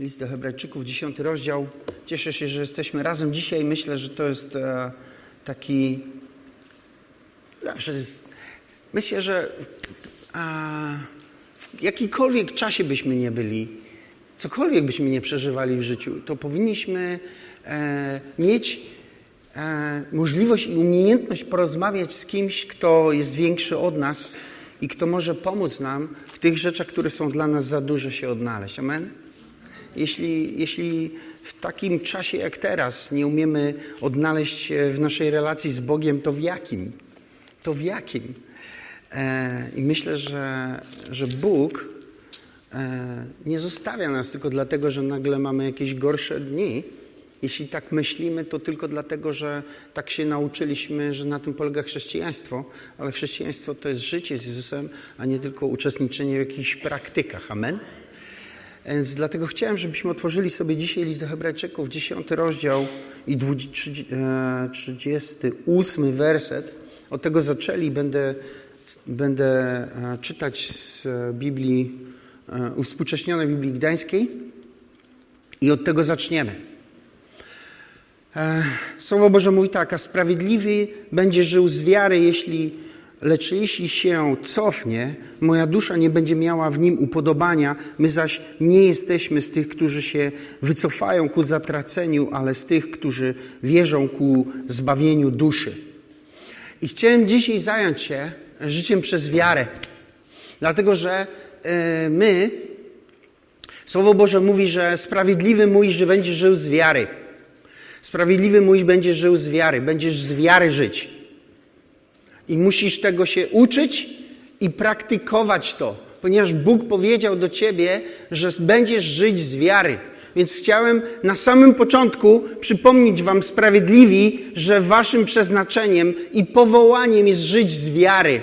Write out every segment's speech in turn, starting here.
List do Hebrajczyków, dziesiąty rozdział. Cieszę się, że jesteśmy razem dzisiaj. Myślę, że to jest e, taki. Zawsze jest. Myślę, że a, w jakikolwiek czasie byśmy nie byli, cokolwiek byśmy nie przeżywali w życiu, to powinniśmy e, mieć e, możliwość i umiejętność porozmawiać z kimś, kto jest większy od nas i kto może pomóc nam w tych rzeczach, które są dla nas za duże się odnaleźć. Amen? Jeśli, jeśli w takim czasie jak teraz nie umiemy odnaleźć się w naszej relacji z Bogiem, to w jakim? To w jakim? E, I myślę, że, że Bóg e, nie zostawia nas tylko dlatego, że nagle mamy jakieś gorsze dni. Jeśli tak myślimy, to tylko dlatego, że tak się nauczyliśmy, że na tym polega chrześcijaństwo, ale chrześcijaństwo to jest życie z Jezusem, a nie tylko uczestniczenie w jakichś praktykach. Amen? Więc dlatego chciałem, żebyśmy otworzyli sobie dzisiaj list do Hebrajczyków, 10 rozdział i 38 e, werset. Od tego zaczęli. Będę, będę e, czytać z Biblii, e, uwspółcześnionej Biblii Gdańskiej i od tego zaczniemy. Słowo Boże mówi tak, a sprawiedliwy będzie żył z wiary, jeśli Lecz jeśli się cofnie, moja dusza nie będzie miała w nim upodobania, my zaś nie jesteśmy z tych, którzy się wycofają ku zatraceniu, ale z tych, którzy wierzą ku zbawieniu duszy. I chciałem dzisiaj zająć się życiem przez wiarę, dlatego że e, my, Słowo Boże mówi, że sprawiedliwy mój, że będzie żył z wiary. Sprawiedliwy mój będzie żył z wiary, będziesz z wiary żyć. I musisz tego się uczyć i praktykować to, ponieważ Bóg powiedział do ciebie, że będziesz żyć z wiary. Więc chciałem na samym początku przypomnieć Wam sprawiedliwi, że Waszym przeznaczeniem i powołaniem jest żyć z wiary.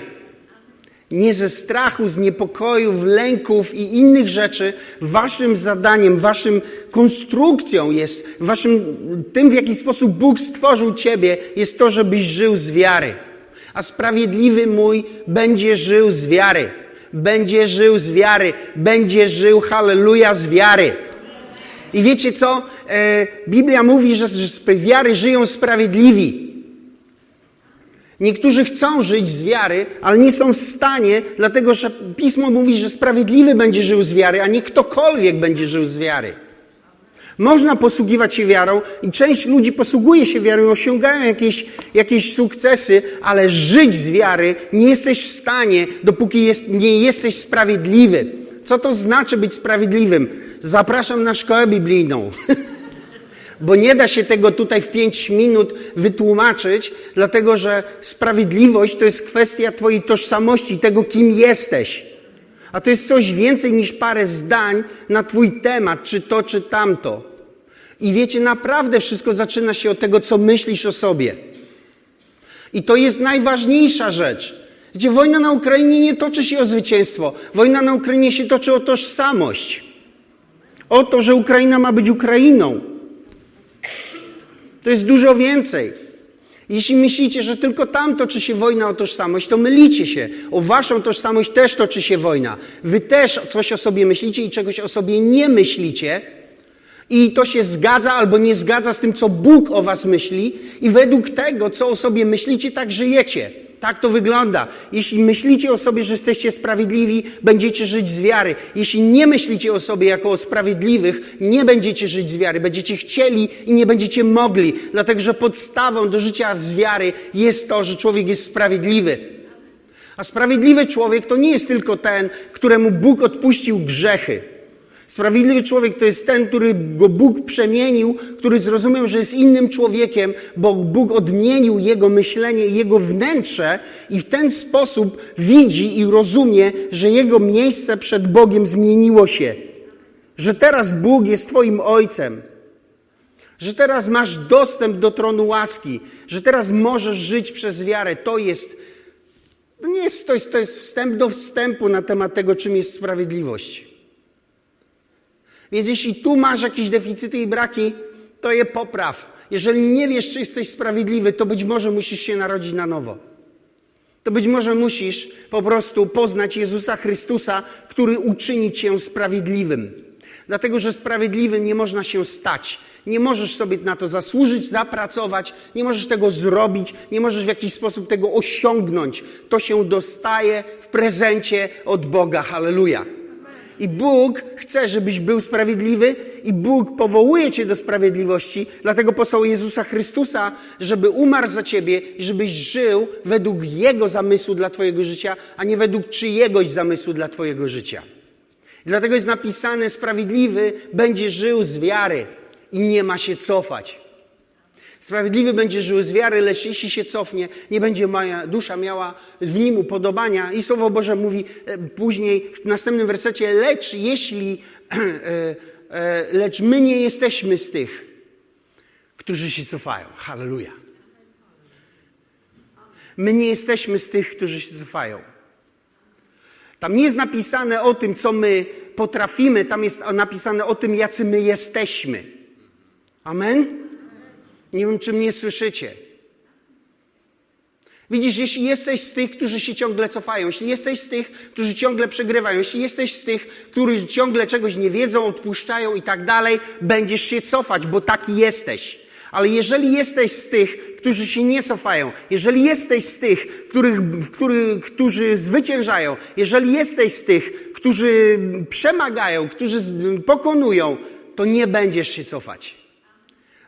Nie ze strachu, z niepokojów, lęków i innych rzeczy. Waszym zadaniem, Waszym konstrukcją jest, waszym, tym w jaki sposób Bóg stworzył Ciebie, jest to, żebyś żył z wiary a sprawiedliwy mój będzie żył z wiary. Będzie żył z wiary. Będzie żył, halleluja, z wiary. I wiecie co? E, Biblia mówi, że z wiary żyją sprawiedliwi. Niektórzy chcą żyć z wiary, ale nie są w stanie, dlatego że Pismo mówi, że sprawiedliwy będzie żył z wiary, a nie ktokolwiek będzie żył z wiary. Można posługiwać się wiarą i część ludzi posługuje się wiarą i osiągają jakieś, jakieś sukcesy, ale żyć z wiary nie jesteś w stanie, dopóki jest, nie jesteś sprawiedliwy. Co to znaczy być sprawiedliwym? Zapraszam na szkołę biblijną. Bo nie da się tego tutaj w pięć minut wytłumaczyć, dlatego że sprawiedliwość to jest kwestia Twojej tożsamości, tego, kim jesteś. A to jest coś więcej niż parę zdań na Twój temat, czy to, czy tamto. I wiecie, naprawdę wszystko zaczyna się od tego, co myślisz o sobie. I to jest najważniejsza rzecz. Gdzie wojna na Ukrainie nie toczy się o zwycięstwo. Wojna na Ukrainie się toczy o tożsamość. O to, że Ukraina ma być Ukrainą. To jest dużo więcej. Jeśli myślicie, że tylko tam toczy się wojna o tożsamość, to mylicie się. O waszą tożsamość też toczy się wojna. Wy też coś o sobie myślicie i czegoś o sobie nie myślicie. I to się zgadza albo nie zgadza z tym, co Bóg o was myśli, i według tego, co o sobie myślicie, tak żyjecie. Tak to wygląda. Jeśli myślicie o sobie, że jesteście sprawiedliwi, będziecie żyć z wiary. Jeśli nie myślicie o sobie jako o sprawiedliwych, nie będziecie żyć z wiary. Będziecie chcieli i nie będziecie mogli. Dlatego, że podstawą do życia z wiary jest to, że człowiek jest sprawiedliwy. A sprawiedliwy człowiek to nie jest tylko ten, któremu Bóg odpuścił grzechy. Sprawiedliwy człowiek to jest ten, który go Bóg przemienił, który zrozumiał, że jest innym człowiekiem, bo Bóg odmienił jego myślenie i jego wnętrze i w ten sposób widzi i rozumie, że jego miejsce przed Bogiem zmieniło się. Że teraz Bóg jest Twoim Ojcem. Że teraz masz dostęp do tronu łaski. Że teraz możesz żyć przez wiarę. To jest, to nie jest, to jest, to jest wstęp do wstępu na temat tego, czym jest sprawiedliwość. Więc jeśli tu masz jakieś deficyty i braki, to je popraw. Jeżeli nie wiesz, czy jesteś sprawiedliwy, to być może musisz się narodzić na nowo. To być może musisz po prostu poznać Jezusa Chrystusa, który uczyni cię sprawiedliwym. Dlatego, że sprawiedliwym nie można się stać. Nie możesz sobie na to zasłużyć, zapracować, nie możesz tego zrobić, nie możesz w jakiś sposób tego osiągnąć. To się dostaje w prezencie od Boga. Halleluja. I Bóg chce, żebyś był sprawiedliwy i Bóg powołuje cię do sprawiedliwości, dlatego posłał Jezusa Chrystusa, żeby umarł za ciebie i żebyś żył według Jego zamysłu dla twojego życia, a nie według czyjegoś zamysłu dla twojego życia. Dlatego jest napisane, sprawiedliwy będzie żył z wiary i nie ma się cofać. Sprawiedliwy będzie żył z wiary, lecz jeśli się cofnie, nie będzie moja dusza miała w nim upodobania. I Słowo Boże mówi e, później w następnym wersecie, lecz jeśli, e, e, lecz my nie jesteśmy z tych, którzy się cofają. Halleluja. My nie jesteśmy z tych, którzy się cofają. Tam nie jest napisane o tym, co my potrafimy, tam jest napisane o tym, jacy my jesteśmy. Amen? Nie wiem, czy mnie słyszycie. Widzisz, jeśli jesteś z tych, którzy się ciągle cofają, jeśli jesteś z tych, którzy ciągle przegrywają, jeśli jesteś z tych, którzy ciągle czegoś nie wiedzą, odpuszczają i tak dalej, będziesz się cofać, bo taki jesteś. Ale jeżeli jesteś z tych, którzy się nie cofają, jeżeli jesteś z tych, których, których, którzy zwyciężają, jeżeli jesteś z tych, którzy przemagają, którzy pokonują, to nie będziesz się cofać.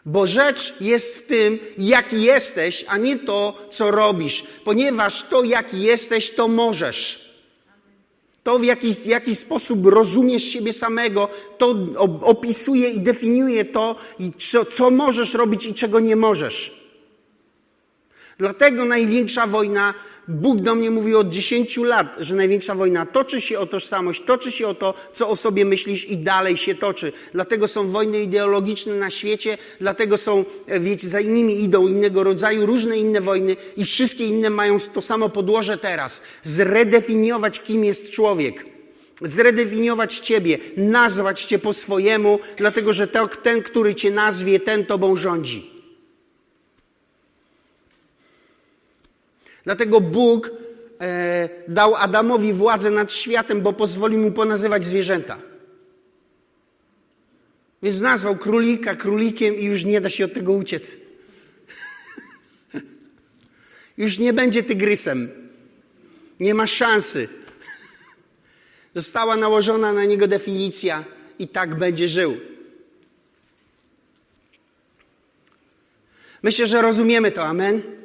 Bo rzecz jest w tym, jaki jesteś, a nie to, co robisz. Ponieważ to, jaki jesteś, to możesz. To, w jaki, jaki sposób rozumiesz siebie samego, to opisuje i definiuje to, co, co możesz robić i czego nie możesz. Dlatego największa wojna Bóg do mnie mówi od 10 lat, że największa wojna toczy się o tożsamość, toczy się o to, co o sobie myślisz i dalej się toczy. Dlatego są wojny ideologiczne na świecie, dlatego są, e, wiecie, za nimi idą innego rodzaju, różne inne wojny i wszystkie inne mają to samo podłoże teraz. Zredefiniować, kim jest człowiek. Zredefiniować Ciebie, nazwać Cię po swojemu, dlatego że ten, który Cię nazwie, ten Tobą rządzi. Dlatego Bóg e, dał Adamowi władzę nad światem, bo pozwolił mu ponazywać zwierzęta. Więc nazwał królika królikiem i już nie da się od tego uciec. już nie będzie tygrysem. Nie ma szansy. Została nałożona na niego definicja i tak będzie żył. Myślę, że rozumiemy to. Amen.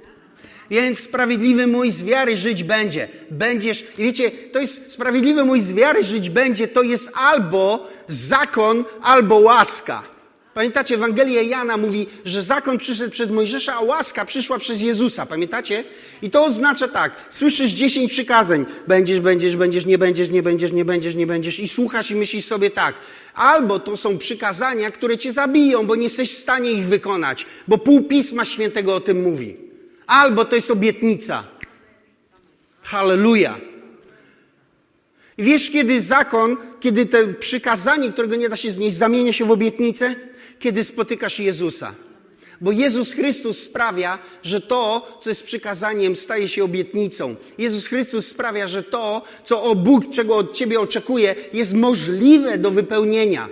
Więc sprawiedliwy mój z wiary żyć będzie. Będziesz, i wiecie, to jest sprawiedliwy mój z wiary żyć będzie, to jest albo zakon, albo łaska. Pamiętacie, Ewangelia Jana mówi, że zakon przyszedł przez Mojżesza, a łaska przyszła przez Jezusa. Pamiętacie? I to oznacza tak. Słyszysz dziesięć przykazań. Będziesz, będziesz, będziesz, nie będziesz, nie będziesz, nie będziesz, nie będziesz. I słuchasz i myślisz sobie tak. Albo to są przykazania, które cię zabiją, bo nie jesteś w stanie ich wykonać. Bo pół Pisma Świętego o tym mówi albo to jest obietnica. Halleluja. Wiesz, kiedy zakon, kiedy to przykazanie, którego nie da się znieść, zamienia się w obietnicę? Kiedy spotykasz Jezusa. Bo Jezus Chrystus sprawia, że to, co jest przykazaniem, staje się obietnicą. Jezus Chrystus sprawia, że to, co o Bóg, czego od Ciebie oczekuje, jest możliwe do wypełnienia.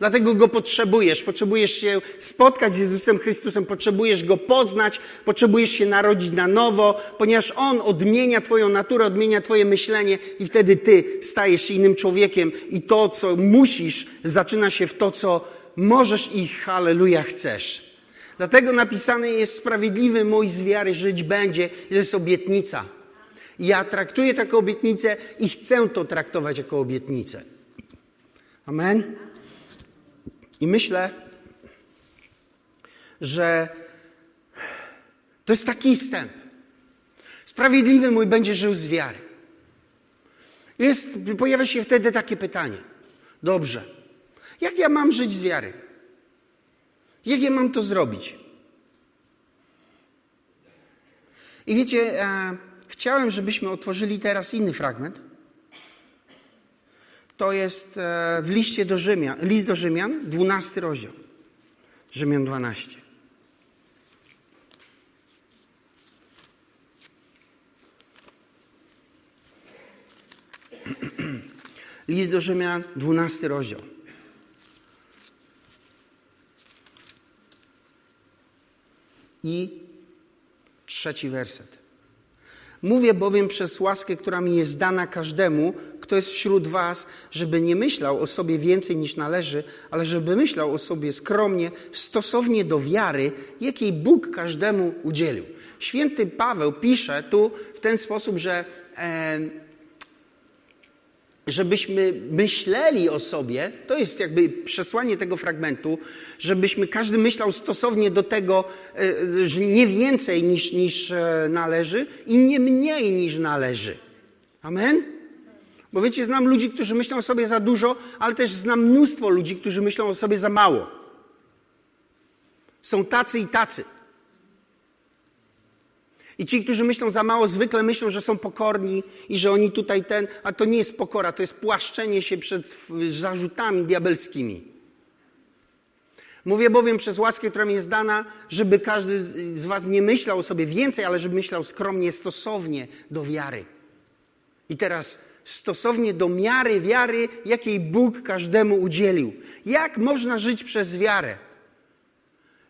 Dlatego go potrzebujesz. Potrzebujesz się spotkać z Jezusem Chrystusem, potrzebujesz go poznać, potrzebujesz się narodzić na nowo, ponieważ on odmienia Twoją naturę, odmienia Twoje myślenie i wtedy Ty stajesz się innym człowiekiem i to, co musisz, zaczyna się w to, co możesz i halleluja chcesz. Dlatego napisane jest sprawiedliwy mój z wiary żyć będzie. To jest obietnica. Ja traktuję taką obietnicę i chcę to traktować jako obietnicę. Amen. I myślę, że to jest taki wstęp. Sprawiedliwy mój będzie żył z wiary. Jest, pojawia się wtedy takie pytanie. Dobrze, jak ja mam żyć z wiary? Jak ja mam to zrobić? I wiecie, e, chciałem, żebyśmy otworzyli teraz inny fragment to jest e, w liście do Rzymian, list do Rzymian, 12 rozdział. Rzymian 12. List do Rzymian, 12 rozdział. I trzeci werset. Mówię bowiem przez łaskę, która mi jest dana każdemu, kto jest wśród Was, żeby nie myślał o sobie więcej niż należy, ale żeby myślał o sobie skromnie, stosownie do wiary, jakiej Bóg każdemu udzielił. Święty Paweł pisze tu w ten sposób, że e, żebyśmy myśleli o sobie, to jest jakby przesłanie tego fragmentu, żebyśmy każdy myślał stosownie do tego, e, że nie więcej niż, niż e, należy i nie mniej niż należy. Amen? Bo wiecie, znam ludzi, którzy myślą o sobie za dużo, ale też znam mnóstwo ludzi, którzy myślą o sobie za mało. Są tacy i tacy. I ci, którzy myślą za mało, zwykle myślą, że są pokorni i że oni tutaj ten, a to nie jest pokora, to jest płaszczenie się przed zarzutami diabelskimi. Mówię bowiem przez łaskę, która mi jest dana, żeby każdy z Was nie myślał o sobie więcej, ale żeby myślał skromnie, stosownie do wiary. I teraz stosownie do miary wiary, jakiej Bóg każdemu udzielił. Jak można żyć przez wiarę?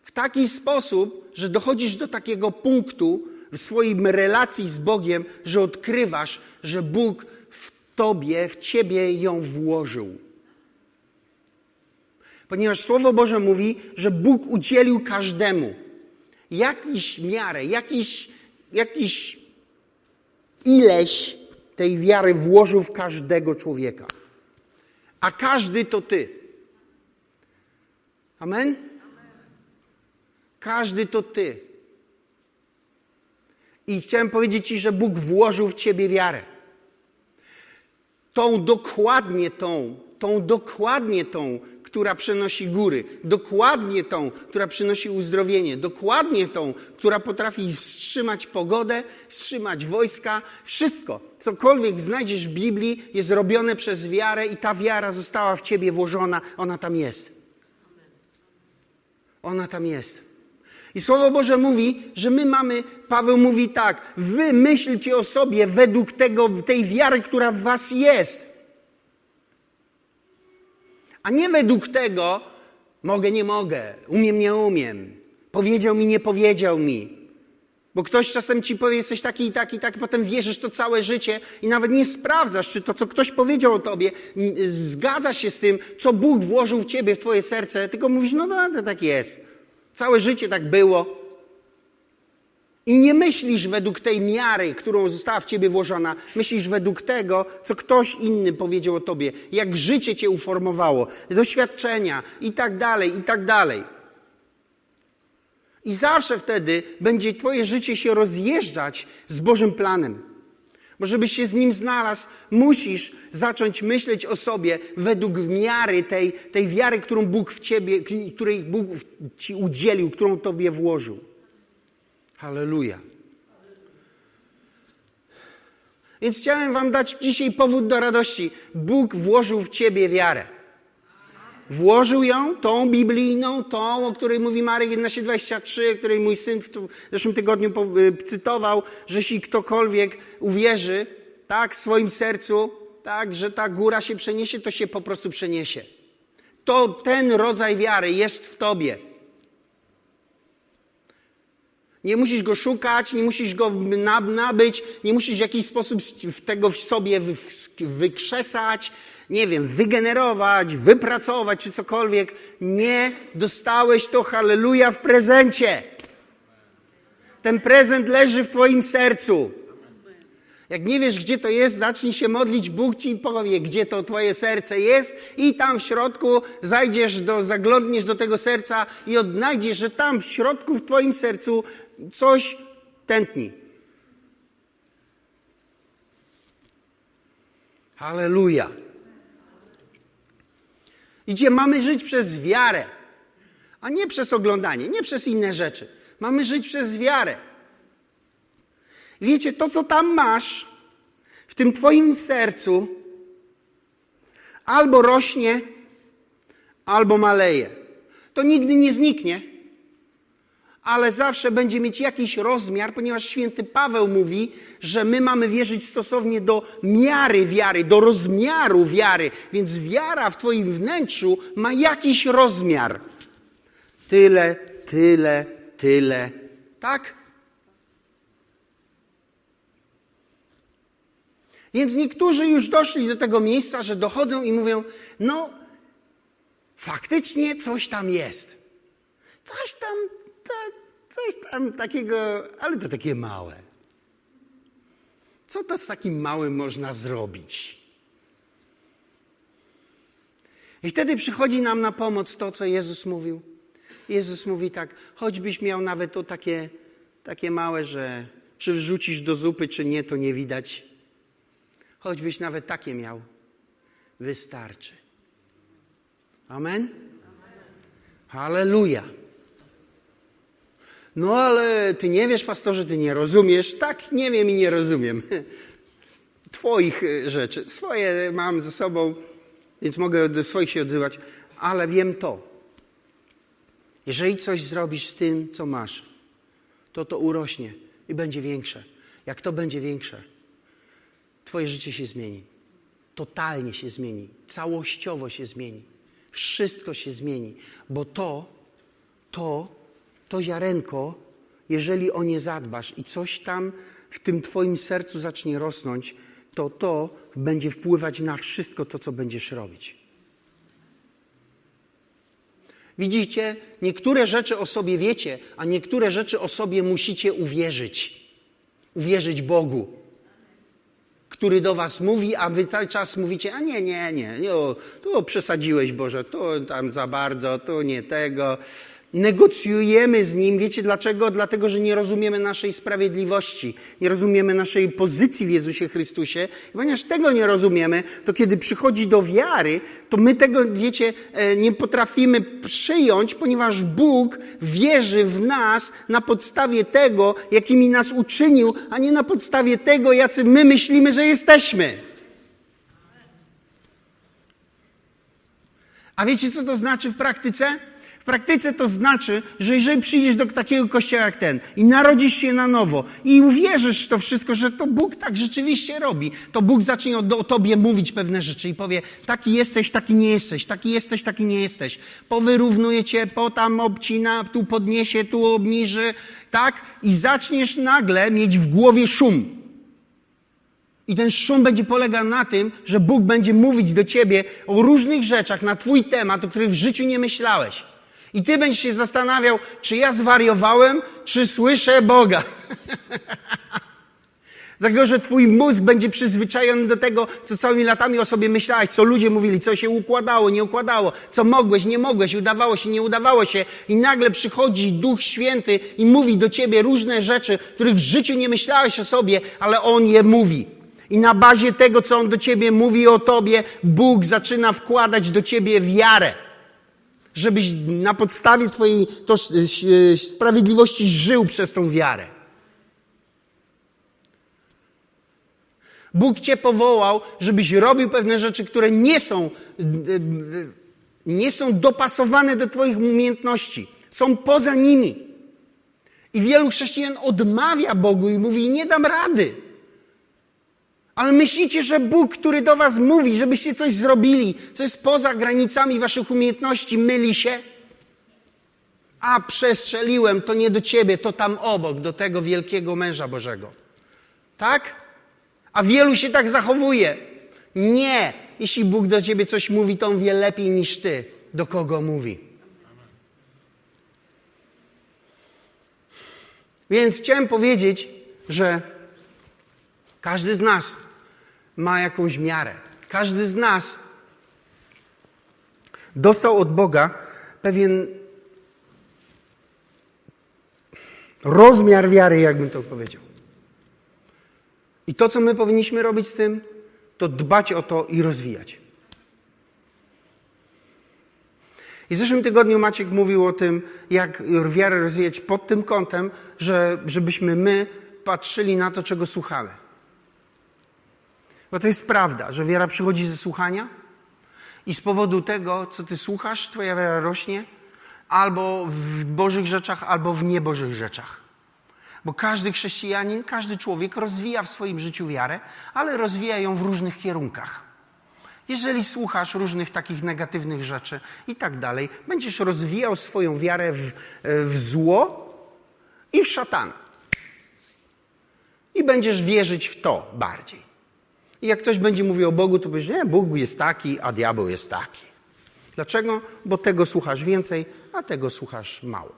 W taki sposób, że dochodzisz do takiego punktu, w swoim relacji z Bogiem, że odkrywasz, że Bóg w tobie, w ciebie ją włożył. Ponieważ Słowo Boże mówi, że Bóg udzielił każdemu jakiś miarę, jakiś, jakiś ileś tej wiary włożył w każdego człowieka. A każdy to ty. Amen? Każdy to ty. I chciałem powiedzieć Ci, że Bóg włożył w Ciebie wiarę. Tą dokładnie tą, tą dokładnie tą, która przynosi góry, dokładnie tą, która przynosi uzdrowienie, dokładnie tą, która potrafi wstrzymać pogodę, wstrzymać wojska, wszystko, cokolwiek znajdziesz w Biblii, jest robione przez wiarę i ta wiara została w ciebie włożona, ona tam jest. Ona tam jest. I Słowo Boże mówi, że my mamy, Paweł mówi tak, wy myślcie o sobie według tego, tej wiary, która w was jest. A nie według tego, mogę, nie mogę, umiem, nie umiem, powiedział mi, nie powiedział mi. Bo ktoś czasem ci powie, jesteś taki i taki, i tak, potem wierzysz to całe życie i nawet nie sprawdzasz, czy to, co ktoś powiedział o tobie, zgadza się z tym, co Bóg włożył w ciebie, w twoje serce, tylko mówisz, no, no to tak jest. Całe życie tak było. I nie myślisz według tej miary, którą została w ciebie włożona. Myślisz według tego, co ktoś inny powiedział o tobie, jak życie cię uformowało, doświadczenia i tak dalej, i tak dalej. I zawsze wtedy będzie twoje życie się rozjeżdżać z Bożym planem. Bo żebyś się z nim znalazł, musisz zacząć myśleć o sobie według miary tej, tej wiary, którą Bóg w ciebie, której Bóg ci udzielił, którą tobie włożył. Halleluja. Więc chciałem wam dać dzisiaj powód do radości. Bóg włożył w ciebie wiarę. Włożył ją, tą biblijną, tą, o której mówi Marek 11:23, której mój syn w zeszłym tygodniu y, cytował, że jeśli ktokolwiek uwierzy, tak, w swoim sercu, tak, że ta góra się przeniesie, to się po prostu przeniesie. To ten rodzaj wiary jest w tobie. Nie musisz go szukać, nie musisz go nabyć, nie musisz w jakiś sposób tego w sobie wykrzesać, nie wiem, wygenerować, wypracować czy cokolwiek. Nie dostałeś to halleluja w prezencie. Ten prezent leży w Twoim sercu. Jak nie wiesz, gdzie to jest, zacznij się modlić, Bóg ci powie, gdzie to Twoje serce jest, i tam w środku zajdziesz do, zaglądniesz do tego serca i odnajdziesz, że tam w środku w Twoim sercu coś tętni. Halleluja. Gdzie mamy żyć przez wiarę, a nie przez oglądanie, nie przez inne rzeczy. Mamy żyć przez wiarę. Wiecie, to co tam masz w tym Twoim sercu, albo rośnie, albo maleje. To nigdy nie zniknie ale zawsze będzie mieć jakiś rozmiar, ponieważ święty Paweł mówi, że my mamy wierzyć stosownie do miary wiary, do rozmiaru wiary, więc wiara w Twoim wnętrzu ma jakiś rozmiar. Tyle, tyle, tyle, Tak? Więc niektórzy już doszli do tego miejsca, że dochodzą i mówią: No, faktycznie coś tam jest. Coś tam, to, coś tam takiego, ale to takie małe. Co to z takim małym można zrobić? I wtedy przychodzi nam na pomoc to, co Jezus mówił. Jezus mówi tak, choćbyś miał nawet to takie, takie małe, że czy wrzucisz do zupy, czy nie, to nie widać. Choćbyś nawet takie miał, wystarczy. Amen? Halleluja. No ale ty nie wiesz, pastorze, ty nie rozumiesz. Tak, nie wiem i nie rozumiem. Twoich e, rzeczy. Swoje mam ze sobą, więc mogę do swoich się odzywać, ale wiem to. Jeżeli coś zrobisz z tym, co masz, to to urośnie i będzie większe. Jak to będzie większe, Twoje życie się zmieni. Totalnie się zmieni. Całościowo się zmieni. Wszystko się zmieni, bo to, to, to ziarenko, jeżeli o nie zadbasz i coś tam w tym Twoim sercu zacznie rosnąć, to to będzie wpływać na wszystko to, co będziesz robić. Widzicie, niektóre rzeczy o sobie wiecie, a niektóre rzeczy o sobie musicie uwierzyć. Uwierzyć Bogu, który do was mówi, a wy cały czas mówicie, a nie, nie, nie, nie tu przesadziłeś Boże, tu tam za bardzo, tu nie tego negocjujemy z Nim. Wiecie dlaczego? Dlatego, że nie rozumiemy naszej sprawiedliwości, nie rozumiemy naszej pozycji w Jezusie Chrystusie. I ponieważ tego nie rozumiemy, to kiedy przychodzi do wiary, to my tego, wiecie, e, nie potrafimy przyjąć, ponieważ Bóg wierzy w nas na podstawie tego, jakimi nas uczynił, a nie na podstawie tego, jacy my myślimy, że jesteśmy. A wiecie, co to znaczy w praktyce? W praktyce to znaczy, że jeżeli przyjdziesz do takiego kościoła jak ten i narodzisz się na nowo i uwierzysz w to wszystko, że to Bóg tak rzeczywiście robi, to Bóg zacznie o, o tobie mówić pewne rzeczy i powie, taki jesteś, taki nie jesteś, taki jesteś, taki nie jesteś. Powyrównuje cię, po tam obcina, tu podniesie, tu obniży, tak? I zaczniesz nagle mieć w głowie szum. I ten szum będzie polegał na tym, że Bóg będzie mówić do ciebie o różnych rzeczach na twój temat, o których w życiu nie myślałeś. I ty będziesz się zastanawiał, czy ja zwariowałem, czy słyszę Boga. Dlatego, że twój mózg będzie przyzwyczajony do tego, co całymi latami o sobie myślałeś, co ludzie mówili, co się układało, nie układało, co mogłeś, nie mogłeś, udawało się, nie udawało się. I nagle przychodzi Duch Święty i mówi do ciebie różne rzeczy, których w życiu nie myślałeś o sobie, ale On je mówi. I na bazie tego, co On do ciebie mówi o tobie, Bóg zaczyna wkładać do ciebie wiarę żebyś na podstawie Twojej e, sprawiedliwości żył przez tą wiarę. Bóg Cię powołał, żebyś robił pewne rzeczy, które nie są, nie są dopasowane do Twoich umiejętności, są poza nimi. I wielu chrześcijan odmawia Bogu i mówi: Nie dam rady. Ale myślicie, że Bóg, który do was mówi, żebyście coś zrobili, co jest poza granicami waszych umiejętności, myli się? A przestrzeliłem, to nie do ciebie, to tam obok, do tego wielkiego męża Bożego. Tak? A wielu się tak zachowuje. Nie. Jeśli Bóg do ciebie coś mówi, to on wie lepiej niż ty, do kogo mówi. Więc chciałem powiedzieć, że każdy z nas ma jakąś miarę. Każdy z nas dostał od Boga pewien rozmiar wiary, jakbym to powiedział. I to, co my powinniśmy robić z tym, to dbać o to i rozwijać. I w zeszłym tygodniu Maciek mówił o tym, jak wiarę rozwijać pod tym kątem, że, żebyśmy my patrzyli na to, czego słuchamy. Bo to jest prawda, że wiara przychodzi ze słuchania i z powodu tego, co ty słuchasz, twoja wiara rośnie albo w Bożych rzeczach, albo w niebożych rzeczach. Bo każdy chrześcijanin, każdy człowiek rozwija w swoim życiu wiarę, ale rozwija ją w różnych kierunkach. Jeżeli słuchasz różnych takich negatywnych rzeczy i tak dalej, będziesz rozwijał swoją wiarę w, w zło i w szatana. I będziesz wierzyć w to bardziej. I jak ktoś będzie mówił o Bogu, to powiesz, nie, Bóg jest taki, a diabeł jest taki. Dlaczego? Bo tego słuchasz więcej, a tego słuchasz mało.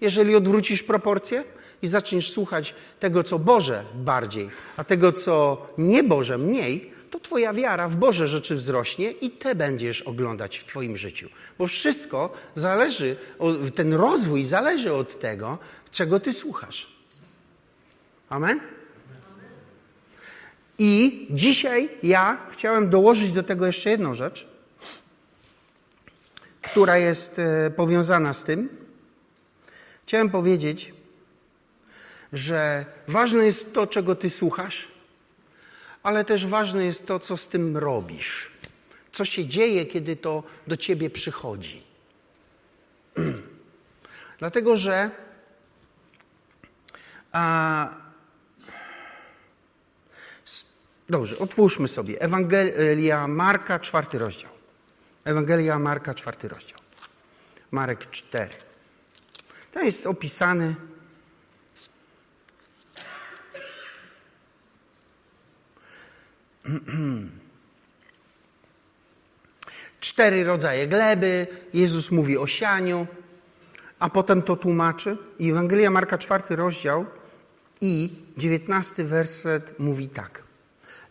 Jeżeli odwrócisz proporcje i zaczniesz słuchać tego, co Boże bardziej, a tego, co nie Boże mniej, to Twoja wiara w Boże rzeczy wzrośnie i te będziesz oglądać w Twoim życiu. Bo wszystko zależy, ten rozwój zależy od tego, czego Ty słuchasz. Amen? I dzisiaj ja chciałem dołożyć do tego jeszcze jedną rzecz, która jest e, powiązana z tym. Chciałem powiedzieć, że ważne jest to, czego ty słuchasz, ale też ważne jest to, co z tym robisz. Co się dzieje, kiedy to do ciebie przychodzi. Dlatego, że a, Dobrze, otwórzmy sobie Ewangelia Marka, czwarty rozdział. Ewangelia Marka, czwarty rozdział. Marek 4. To jest opisany Cztery rodzaje gleby, Jezus mówi o sianiu, a potem to tłumaczy. I Ewangelia Marka, czwarty rozdział i dziewiętnasty werset mówi tak.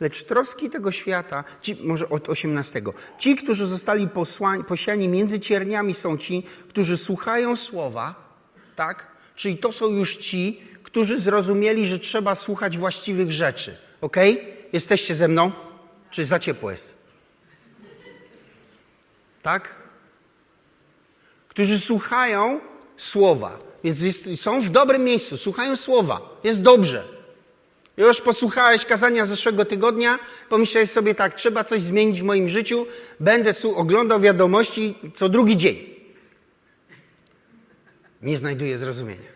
Lecz troski tego świata, ci, może od 18. Ci, którzy zostali posłani, posiani między cierniami, są ci, którzy słuchają słowa, tak? Czyli to są już ci, którzy zrozumieli, że trzeba słuchać właściwych rzeczy. Ok? Jesteście ze mną? Czy za ciepło jest? Tak? Którzy słuchają słowa. Więc jest, są w dobrym miejscu, słuchają słowa. Jest dobrze. Już posłuchałeś kazania zeszłego tygodnia, pomyślałeś sobie tak, trzeba coś zmienić w moim życiu, będę oglądał wiadomości co drugi dzień. Nie znajduję zrozumienia.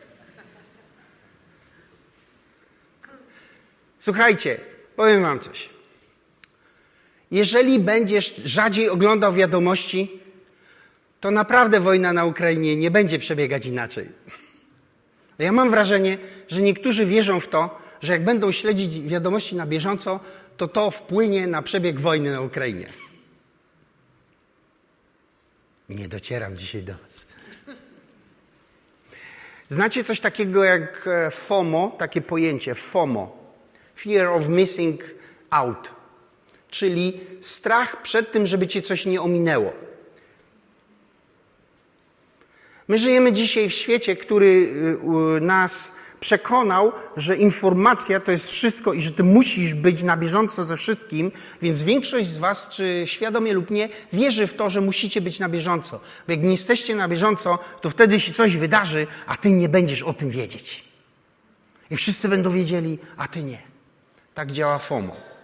Słuchajcie, powiem wam coś. Jeżeli będziesz rzadziej oglądał wiadomości, to naprawdę wojna na Ukrainie nie będzie przebiegać inaczej. Ja mam wrażenie, że niektórzy wierzą w to, że jak będą śledzić wiadomości na bieżąco, to to wpłynie na przebieg wojny na Ukrainie. Nie docieram dzisiaj do Was. Znacie coś takiego jak e, FOMO, takie pojęcie FOMO Fear of Missing Out czyli strach przed tym, żeby cię coś nie ominęło. My żyjemy dzisiaj w świecie, który y, nas przekonał, że informacja to jest wszystko i że ty musisz być na bieżąco ze wszystkim, więc większość z was, czy świadomie lub nie, wierzy w to, że musicie być na bieżąco. Bo jak nie jesteście na bieżąco, to wtedy się coś wydarzy, a ty nie będziesz o tym wiedzieć. I wszyscy będą wiedzieli, a ty nie. Tak działa FOMO.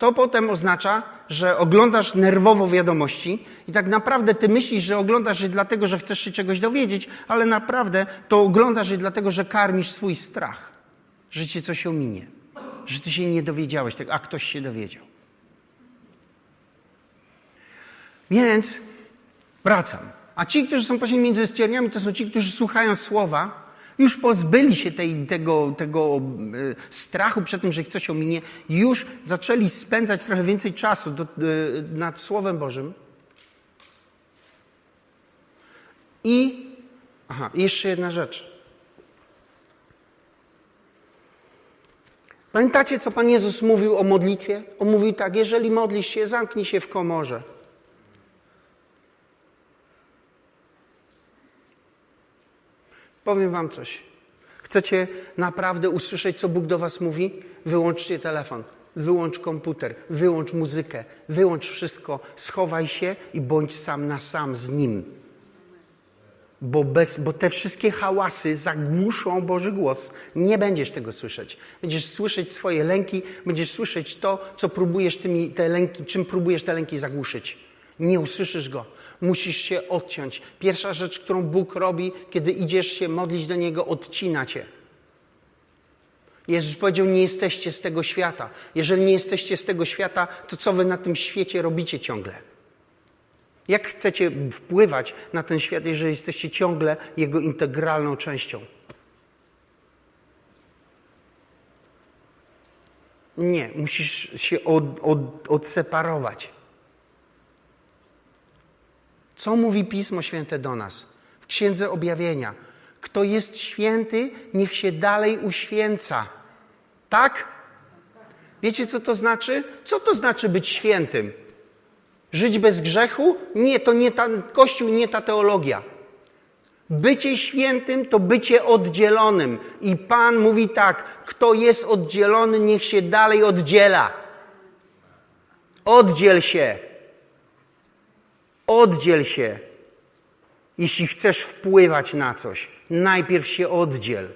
To potem oznacza, że oglądasz nerwowo wiadomości i tak naprawdę ty myślisz, że oglądasz je dlatego, że chcesz się czegoś dowiedzieć, ale naprawdę to oglądasz je dlatego, że karmisz swój strach, że cię coś ominie, że ty się nie dowiedziałeś tego, a ktoś się dowiedział. Więc wracam. A ci, którzy są właśnie między ścierniami, to są ci, którzy słuchają słowa, już pozbyli się tej, tego, tego e, strachu przed tym, że ich coś ominie. Już zaczęli spędzać trochę więcej czasu do, e, nad Słowem Bożym. I, aha, jeszcze jedna rzecz. Pamiętacie, co Pan Jezus mówił o modlitwie? On mówił tak, jeżeli modlisz się, zamknij się w komorze. Powiem Wam coś. Chcecie naprawdę usłyszeć, co Bóg do Was mówi? Wyłączcie telefon, wyłącz komputer, wyłącz muzykę, wyłącz wszystko, schowaj się i bądź sam na sam z Nim. Bo, bez, bo te wszystkie hałasy zagłuszą Boży głos. Nie będziesz tego słyszeć. Będziesz słyszeć swoje lęki, będziesz słyszeć to, co próbujesz tymi, te lęki, czym próbujesz te lęki zagłuszyć. Nie usłyszysz go. Musisz się odciąć. Pierwsza rzecz, którą Bóg robi, kiedy idziesz się modlić do Niego, odcina cię. Jezus powiedział: Nie jesteście z tego świata. Jeżeli nie jesteście z tego świata, to co wy na tym świecie robicie ciągle? Jak chcecie wpływać na ten świat, jeżeli jesteście ciągle jego integralną częścią? Nie, musisz się od, od, odseparować. Co mówi Pismo Święte do nas? W Księdze Objawienia. Kto jest święty, niech się dalej uświęca. Tak? Wiecie, co to znaczy? Co to znaczy być świętym? Żyć bez grzechu? Nie, to nie ta, Kościół, nie ta teologia. Bycie świętym to bycie oddzielonym. I Pan mówi tak: kto jest oddzielony, niech się dalej oddziela. Oddziel się. Oddziel się. Jeśli chcesz wpływać na coś, najpierw się oddziel.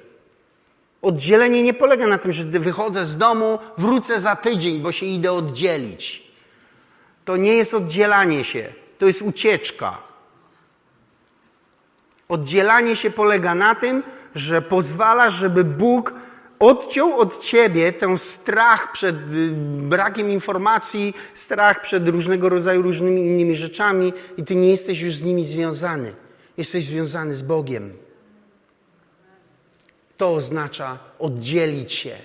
Oddzielenie nie polega na tym, że wychodzę z domu, wrócę za tydzień, bo się idę oddzielić. To nie jest oddzielanie się, to jest ucieczka. Oddzielanie się polega na tym, że pozwala, żeby Bóg odciął od ciebie ten strach przed y, brakiem informacji, strach przed różnego rodzaju różnymi innymi rzeczami i ty nie jesteś już z nimi związany. Jesteś związany z Bogiem. To oznacza oddzielić się.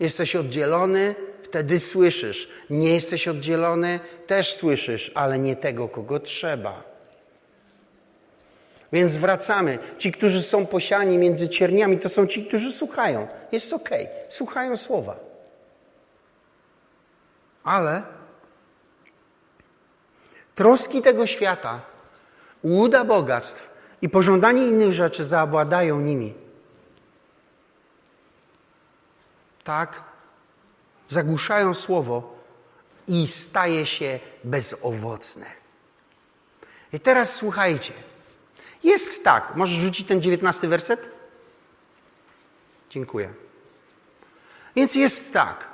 Jesteś oddzielony, wtedy słyszysz. Nie jesteś oddzielony, też słyszysz, ale nie tego, kogo trzeba. Więc wracamy. Ci, którzy są posiani między cierniami, to są ci, którzy słuchają. Jest ok, słuchają słowa. Ale troski tego świata, łuda bogactw i pożądanie innych rzeczy zaobładają nimi. Tak? Zagłuszają słowo i staje się bezowocne. I teraz słuchajcie. Jest tak. Możesz rzucić ten dziewiętnasty werset? Dziękuję. Więc jest tak.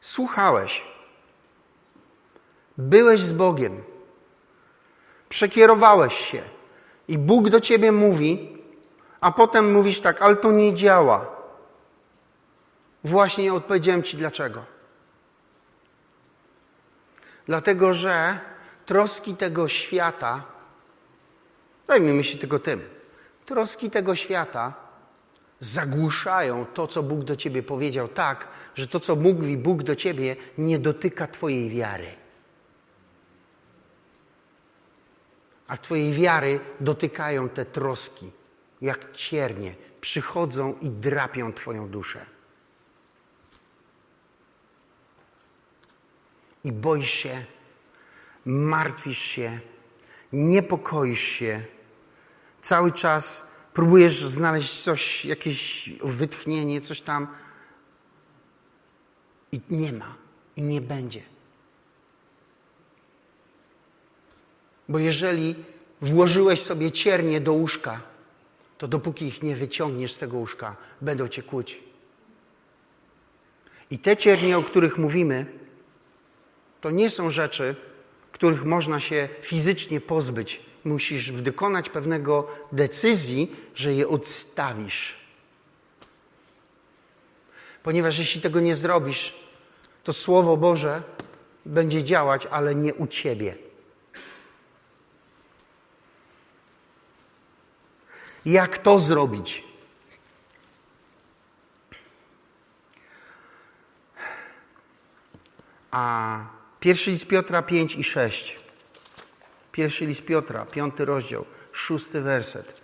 Słuchałeś. Byłeś z Bogiem. Przekierowałeś się. I Bóg do ciebie mówi, a potem mówisz tak, ale to nie działa. Właśnie odpowiedziałem ci dlaczego. Dlatego, że troski tego świata Zajmijmy się tylko tym. Troski tego świata zagłuszają to, co Bóg do ciebie powiedział, tak, że to, co mówi Bóg do ciebie, nie dotyka twojej wiary. A twojej wiary dotykają te troski, jak ciernie, przychodzą i drapią twoją duszę. I boisz się, martwisz się, niepokoisz się, cały czas próbujesz znaleźć coś, jakieś wytchnienie, coś tam. I nie ma, i nie będzie. Bo jeżeli włożyłeś sobie ciernie do łóżka, to dopóki ich nie wyciągniesz z tego łóżka, będą cię kłuć. I te ciernie, o których mówimy, to nie są rzeczy, których można się fizycznie pozbyć. Musisz wykonać pewnego decyzji, że je odstawisz. Ponieważ jeśli tego nie zrobisz, to Słowo Boże będzie działać, ale nie u ciebie. Jak to zrobić? A Pierwszy list Piotra 5 i 6. Pierwszy list Piotra, piąty rozdział, szósty werset.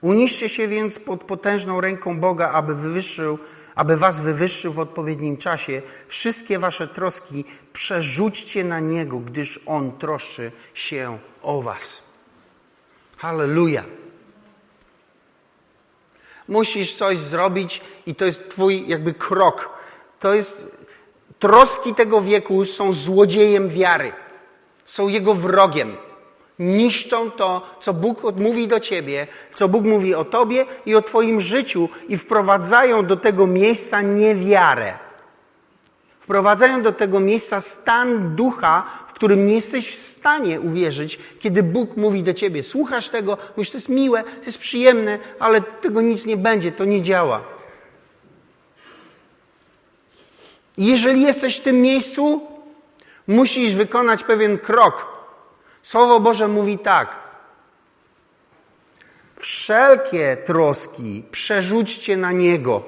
Uniszcie się więc pod potężną ręką Boga, aby wywyższył, aby was wywyższył w odpowiednim czasie. Wszystkie wasze troski przerzućcie na Niego, gdyż On troszczy się o was. Halleluja. Musisz coś zrobić i to jest twój jakby krok. To jest, troski tego wieku są złodziejem wiary. Są jego wrogiem niszczą to, co Bóg mówi do ciebie, co Bóg mówi o tobie i o twoim życiu i wprowadzają do tego miejsca niewiarę. Wprowadzają do tego miejsca stan ducha, w którym nie jesteś w stanie uwierzyć, kiedy Bóg mówi do ciebie, słuchasz tego, mówisz, to jest miłe, to jest przyjemne, ale tego nic nie będzie, to nie działa. Jeżeli jesteś w tym miejscu, musisz wykonać pewien krok. Słowo Boże mówi tak. Wszelkie troski przerzućcie na Niego.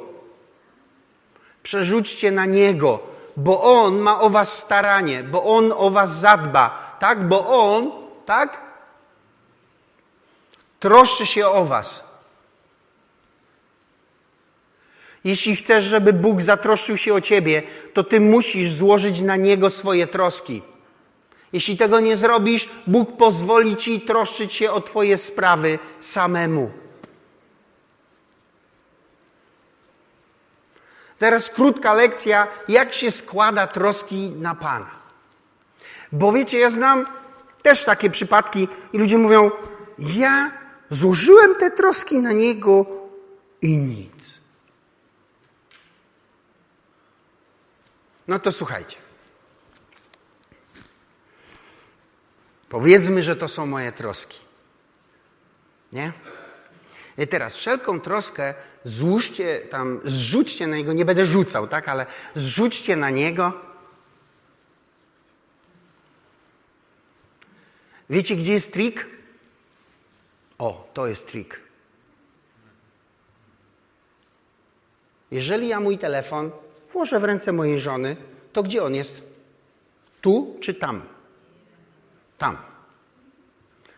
Przerzućcie na Niego, bo On ma o was staranie, bo On o was zadba, tak? Bo On, tak? Troszczy się o was. Jeśli chcesz, żeby Bóg zatroszczył się o ciebie, to ty musisz złożyć na Niego swoje troski. Jeśli tego nie zrobisz, Bóg pozwoli ci troszczyć się o Twoje sprawy samemu. Teraz krótka lekcja, jak się składa troski na Pana. Bo wiecie, ja znam też takie przypadki i ludzie mówią, ja złożyłem te troski na Niego i nic. No to słuchajcie. Powiedzmy, że to są moje troski. Nie? I teraz wszelką troskę złóżcie tam, zrzućcie na niego, nie będę rzucał, tak, ale zrzućcie na niego. Wiecie, gdzie jest trik? O, to jest trik. Jeżeli ja mój telefon włożę w ręce mojej żony, to gdzie on jest? Tu czy tam? Tam.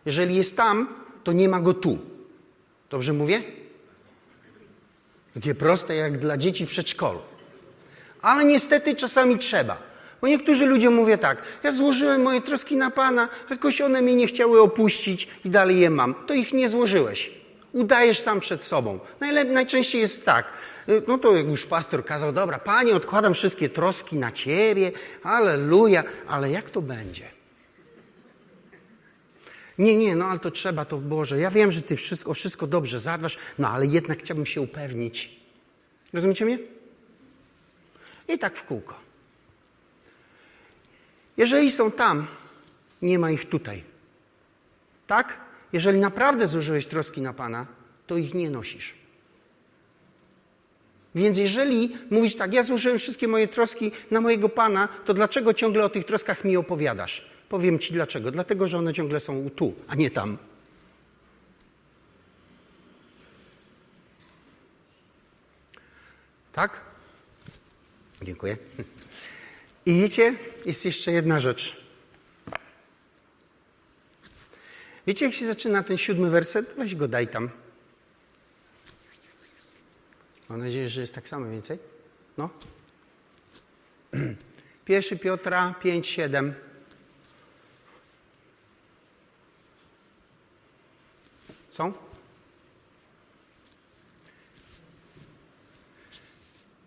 Jeżeli jest tam, to nie ma go tu. Dobrze mówię? Takie proste jak dla dzieci w przedszkolu. Ale niestety czasami trzeba. Bo niektórzy ludzie mówią tak, ja złożyłem moje troski na Pana, jakoś one mnie nie chciały opuścić i dalej je mam. To ich nie złożyłeś. Udajesz sam przed sobą. Najlepiej, najczęściej jest tak. No to jak już pastor kazał, dobra, Panie, odkładam wszystkie troski na Ciebie, aleluja, ale jak to będzie? Nie, nie, no ale to trzeba, to Boże. Ja wiem, że Ty wszystko, wszystko dobrze zadbasz, no ale jednak chciałbym się upewnić. Rozumiecie mnie? I tak w kółko. Jeżeli są tam, nie ma ich tutaj. Tak? Jeżeli naprawdę złożyłeś troski na Pana, to ich nie nosisz. Więc jeżeli mówisz tak, ja złożyłem wszystkie moje troski na mojego Pana, to dlaczego ciągle o tych troskach mi opowiadasz? Powiem Ci dlaczego. Dlatego, że one ciągle są tu, a nie tam. Tak? Dziękuję. I wiecie, jest jeszcze jedna rzecz. Wiecie, jak się zaczyna ten siódmy werset? Weź go, daj tam. Mam nadzieję, że jest tak samo więcej. No. Pierwszy Piotra 5, 7. Są?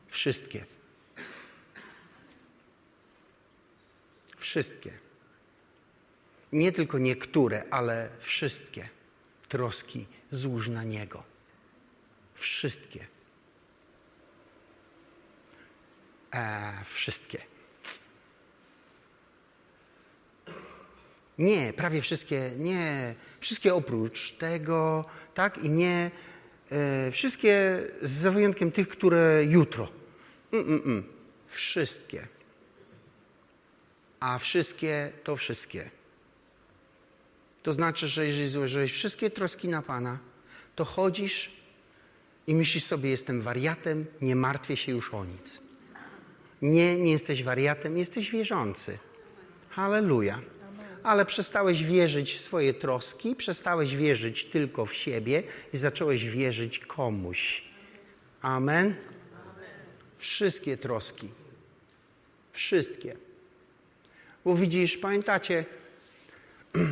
Wszystkie. Wszystkie. Nie tylko niektóre, ale wszystkie troski złóż na Niego. Wszystkie. E, wszystkie. Nie, prawie wszystkie, nie. Wszystkie oprócz tego, tak? I nie. E, wszystkie z wyjątkiem tych, które jutro. Mm, mm, mm. Wszystkie. A wszystkie to wszystkie. To znaczy, że jeżeli złożyłeś wszystkie troski na Pana, to chodzisz i myślisz sobie, jestem wariatem, nie martwię się już o nic. Nie, nie jesteś wariatem, jesteś wierzący. Halleluja ale przestałeś wierzyć w swoje troski, przestałeś wierzyć tylko w siebie i zacząłeś wierzyć komuś. Amen? Wszystkie troski. Wszystkie. Bo widzisz, pamiętacie,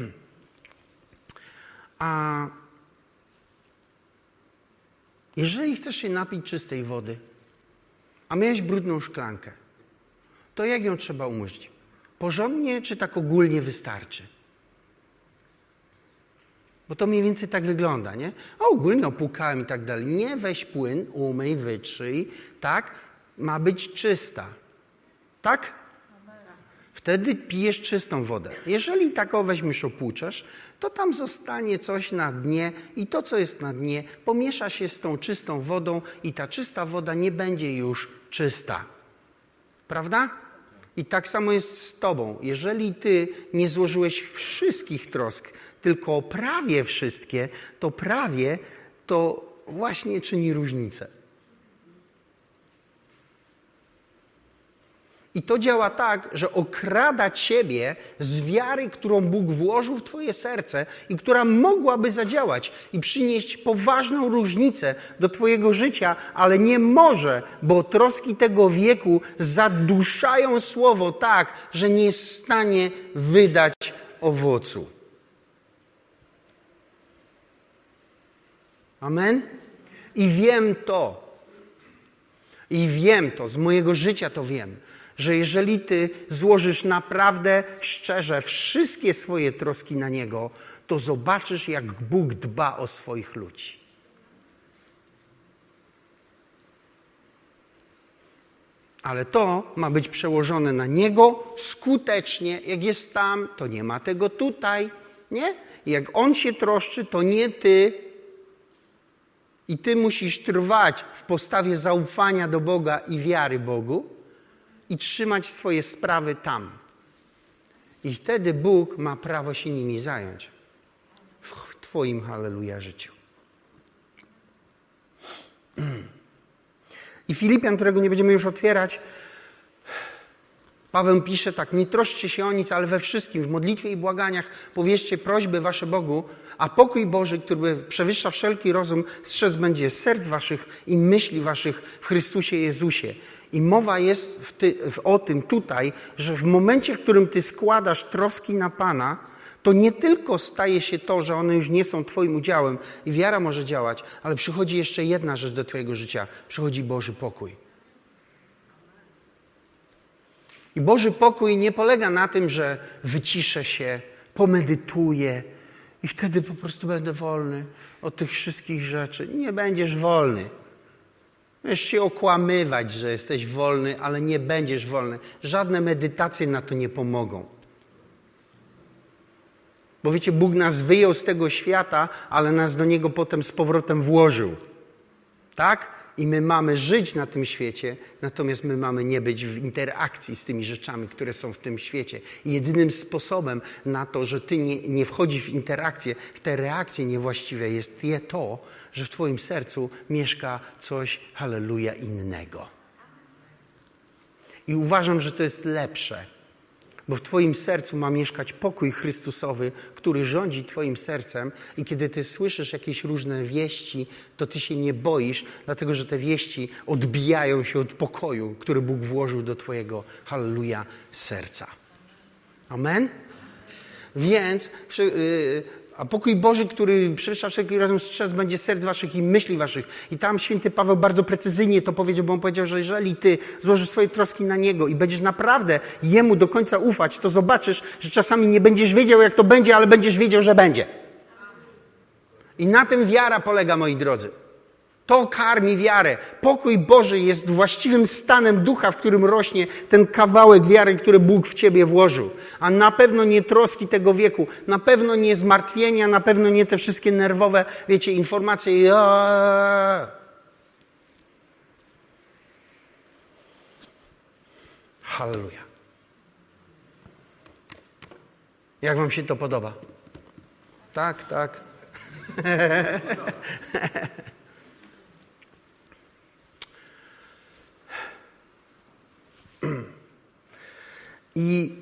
a jeżeli chcesz się napić czystej wody, a miałeś brudną szklankę, to jak ją trzeba umyć? Porządnie, czy tak ogólnie wystarczy? Bo to mniej więcej tak wygląda, nie? A ogólnie opłukałem i tak dalej. Nie, weź płyn, umyj, wytrzyj, tak? Ma być czysta. Tak? Wtedy pijesz czystą wodę. Jeżeli taką weźmiesz opłuczesz, to tam zostanie coś na dnie i to, co jest na dnie, pomiesza się z tą czystą wodą i ta czysta woda nie będzie już czysta. Prawda? I tak samo jest z Tobą. Jeżeli Ty nie złożyłeś wszystkich trosk, tylko prawie wszystkie, to prawie to właśnie czyni różnicę. I to działa tak, że okrada ciebie z wiary, którą Bóg włożył w twoje serce i która mogłaby zadziałać i przynieść poważną różnicę do twojego życia, ale nie może, bo troski tego wieku zaduszają słowo tak, że nie jest w stanie wydać owocu. Amen? I wiem to. I wiem to, z mojego życia to wiem że jeżeli ty złożysz naprawdę szczerze wszystkie swoje troski na Niego, to zobaczysz, jak Bóg dba o swoich ludzi. Ale to ma być przełożone na Niego skutecznie. Jak jest tam, to nie ma tego tutaj. Nie? Jak On się troszczy, to nie Ty. I Ty musisz trwać w postawie zaufania do Boga i wiary Bogu i trzymać swoje sprawy tam. I wtedy Bóg ma prawo się nimi zająć w Twoim halleluja życiu. I Filipian, którego nie będziemy już otwierać, Paweł pisze tak, nie troszcie się o nic, ale we wszystkim, w modlitwie i błaganiach powierzcie prośby wasze Bogu, a pokój Boży, który przewyższa wszelki rozum, strzec będzie serc waszych i myśli waszych w Chrystusie Jezusie. I mowa jest ty, o tym tutaj, że w momencie, w którym ty składasz troski na Pana, to nie tylko staje się to, że one już nie są Twoim udziałem i wiara może działać, ale przychodzi jeszcze jedna rzecz do Twojego życia. Przychodzi Boży pokój. I Boży pokój nie polega na tym, że wyciszę się, pomedytuję i wtedy po prostu będę wolny od tych wszystkich rzeczy. Nie będziesz wolny. Możesz się okłamywać, że jesteś wolny, ale nie będziesz wolny. Żadne medytacje na to nie pomogą. Bo wiecie, Bóg nas wyjął z tego świata, ale nas do niego potem z powrotem włożył. Tak? I my mamy żyć na tym świecie, natomiast my mamy nie być w interakcji z tymi rzeczami, które są w tym świecie. Jedynym sposobem na to, że ty nie, nie wchodzisz w interakcję, w te reakcje niewłaściwe, jest je to, że w Twoim sercu mieszka coś, halleluja, innego. I uważam, że to jest lepsze bo w Twoim sercu ma mieszkać pokój Chrystusowy, który rządzi Twoim sercem, i kiedy Ty słyszysz jakieś różne wieści, to Ty się nie boisz, dlatego że te wieści odbijają się od pokoju, który Bóg włożył do Twojego halleluja serca. Amen? Więc yy, a pokój Boży, który przewyższa wszelki razem strzec, będzie serc waszych i myśli waszych. I tam święty Paweł bardzo precyzyjnie to powiedział, bo on powiedział, że jeżeli ty złożysz swoje troski na Niego i będziesz naprawdę Jemu do końca ufać, to zobaczysz, że czasami nie będziesz wiedział, jak to będzie, ale będziesz wiedział, że będzie. I na tym wiara polega, moi drodzy. To karmi wiarę. Pokój Boży jest właściwym stanem ducha, w którym rośnie ten kawałek wiary, który Bóg w ciebie włożył. A na pewno nie troski tego wieku, na pewno nie zmartwienia, na pewno nie te wszystkie nerwowe, wiecie, informacje. Halleluja. Jak wam się to podoba? Tak, tak. I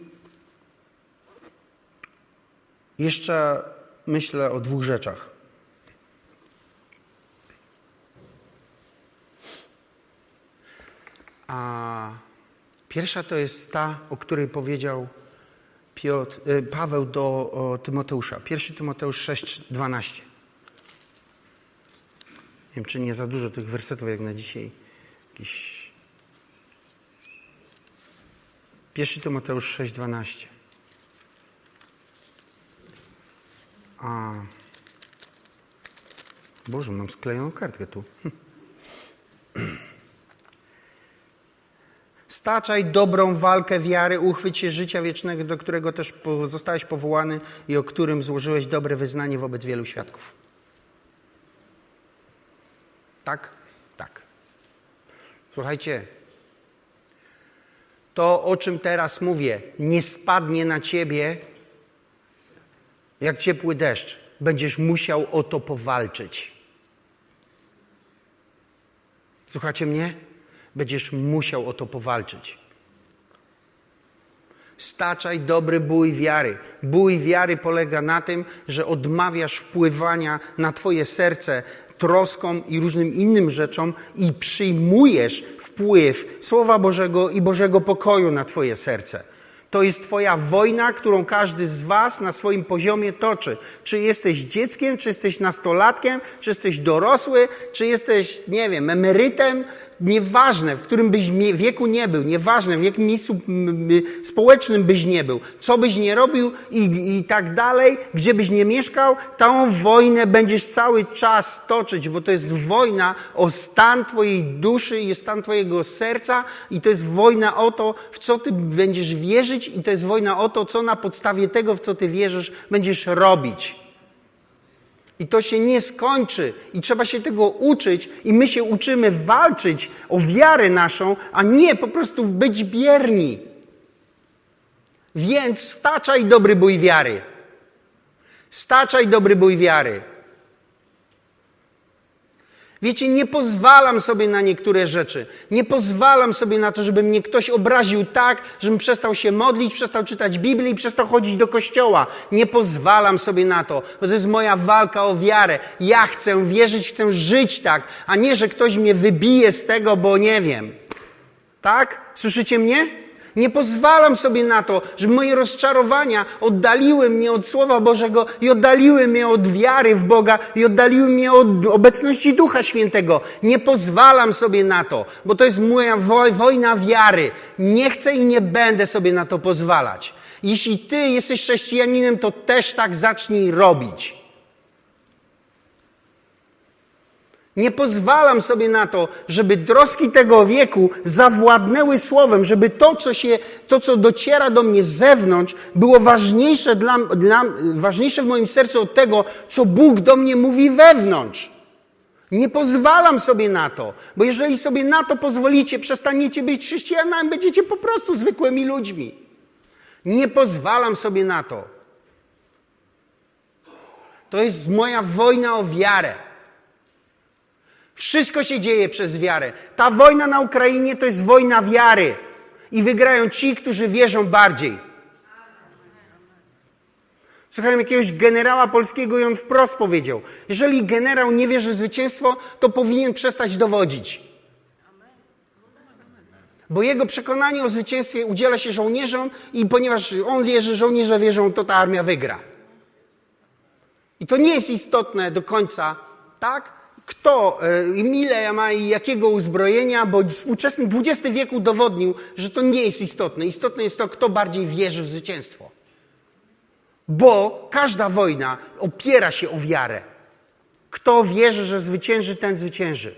jeszcze myślę o dwóch rzeczach. A pierwsza to jest ta, o której powiedział Piotr, y, Paweł do Tymoteusza. Pierwszy Tymoteusz 6:12. Nie wiem, czy nie za dużo tych wersetów jak na dzisiaj. Jakiś 1 Tymoteusz 6,12. A. Boże, mam sklejoną kartkę tu. Staczaj dobrą walkę wiary, uchwyć się życia wiecznego, do którego też zostałeś powołany i o którym złożyłeś dobre wyznanie wobec wielu świadków. Tak? Tak. Słuchajcie, to o czym teraz mówię, nie spadnie na ciebie jak ciepły deszcz. Będziesz musiał o to powalczyć. Słuchacie mnie? Będziesz musiał o to powalczyć. Staczaj dobry bój wiary. Bój wiary polega na tym, że odmawiasz wpływania na Twoje serce troską i różnym innym rzeczom i przyjmujesz wpływ Słowa Bożego i Bożego pokoju na Twoje serce. To jest Twoja wojna, którą każdy z Was na swoim poziomie toczy. Czy jesteś dzieckiem, czy jesteś nastolatkiem, czy jesteś dorosły, czy jesteś, nie wiem, emerytem, nieważne, w którym byś wieku nie był, nieważne, w jakim miejscu społecznym byś nie był, co byś nie robił i, i tak dalej, gdzie byś nie mieszkał, tą wojnę będziesz cały czas toczyć, bo to jest wojna o stan Twojej duszy i stan Twojego serca i to jest wojna o to, w co Ty będziesz wierzyć i to jest wojna o to, co na podstawie tego, w co Ty wierzysz, będziesz robić. I to się nie skończy. I trzeba się tego uczyć. I my się uczymy walczyć o wiarę naszą, a nie po prostu być bierni. Więc staczaj dobry bój wiary. Staczaj dobry bój wiary. Wiecie, nie pozwalam sobie na niektóre rzeczy. Nie pozwalam sobie na to, żeby mnie ktoś obraził tak, żebym przestał się modlić, przestał czytać Biblię i przestał chodzić do kościoła. Nie pozwalam sobie na to, bo to jest moja walka o wiarę. Ja chcę wierzyć, chcę żyć tak, a nie, że ktoś mnie wybije z tego, bo nie wiem. Tak? Słyszycie mnie? Nie pozwalam sobie na to, żeby moje rozczarowania oddaliły mnie od Słowa Bożego i oddaliły mnie od wiary w Boga i oddaliły mnie od obecności Ducha Świętego. Nie pozwalam sobie na to, bo to jest moja wojna wiary. Nie chcę i nie będę sobie na to pozwalać. Jeśli ty jesteś chrześcijaninem, to też tak zacznij robić. Nie pozwalam sobie na to, żeby troski tego wieku zawładnęły słowem, żeby to, co się, to, co dociera do mnie z zewnątrz, było ważniejsze, dla, dla, ważniejsze w moim sercu od tego, co Bóg do mnie mówi wewnątrz. Nie pozwalam sobie na to, bo jeżeli sobie na to pozwolicie, przestaniecie być chrześcijanami, będziecie po prostu zwykłymi ludźmi. Nie pozwalam sobie na to. To jest moja wojna o wiarę. Wszystko się dzieje przez wiarę. Ta wojna na Ukrainie to jest wojna wiary. I wygrają ci, którzy wierzą bardziej. Słuchałem jakiegoś generała polskiego i on wprost powiedział: Jeżeli generał nie wierzy w zwycięstwo, to powinien przestać dowodzić. Bo jego przekonanie o zwycięstwie udziela się żołnierzom, i ponieważ on wierzy, żołnierze wierzą, to ta armia wygra. I to nie jest istotne do końca, tak? Kto, e, ile ma i jakiego uzbrojenia, bo współczesny XX wiek udowodnił, że to nie jest istotne. Istotne jest to, kto bardziej wierzy w zwycięstwo. Bo każda wojna opiera się o wiarę. Kto wierzy, że zwycięży, ten zwycięży.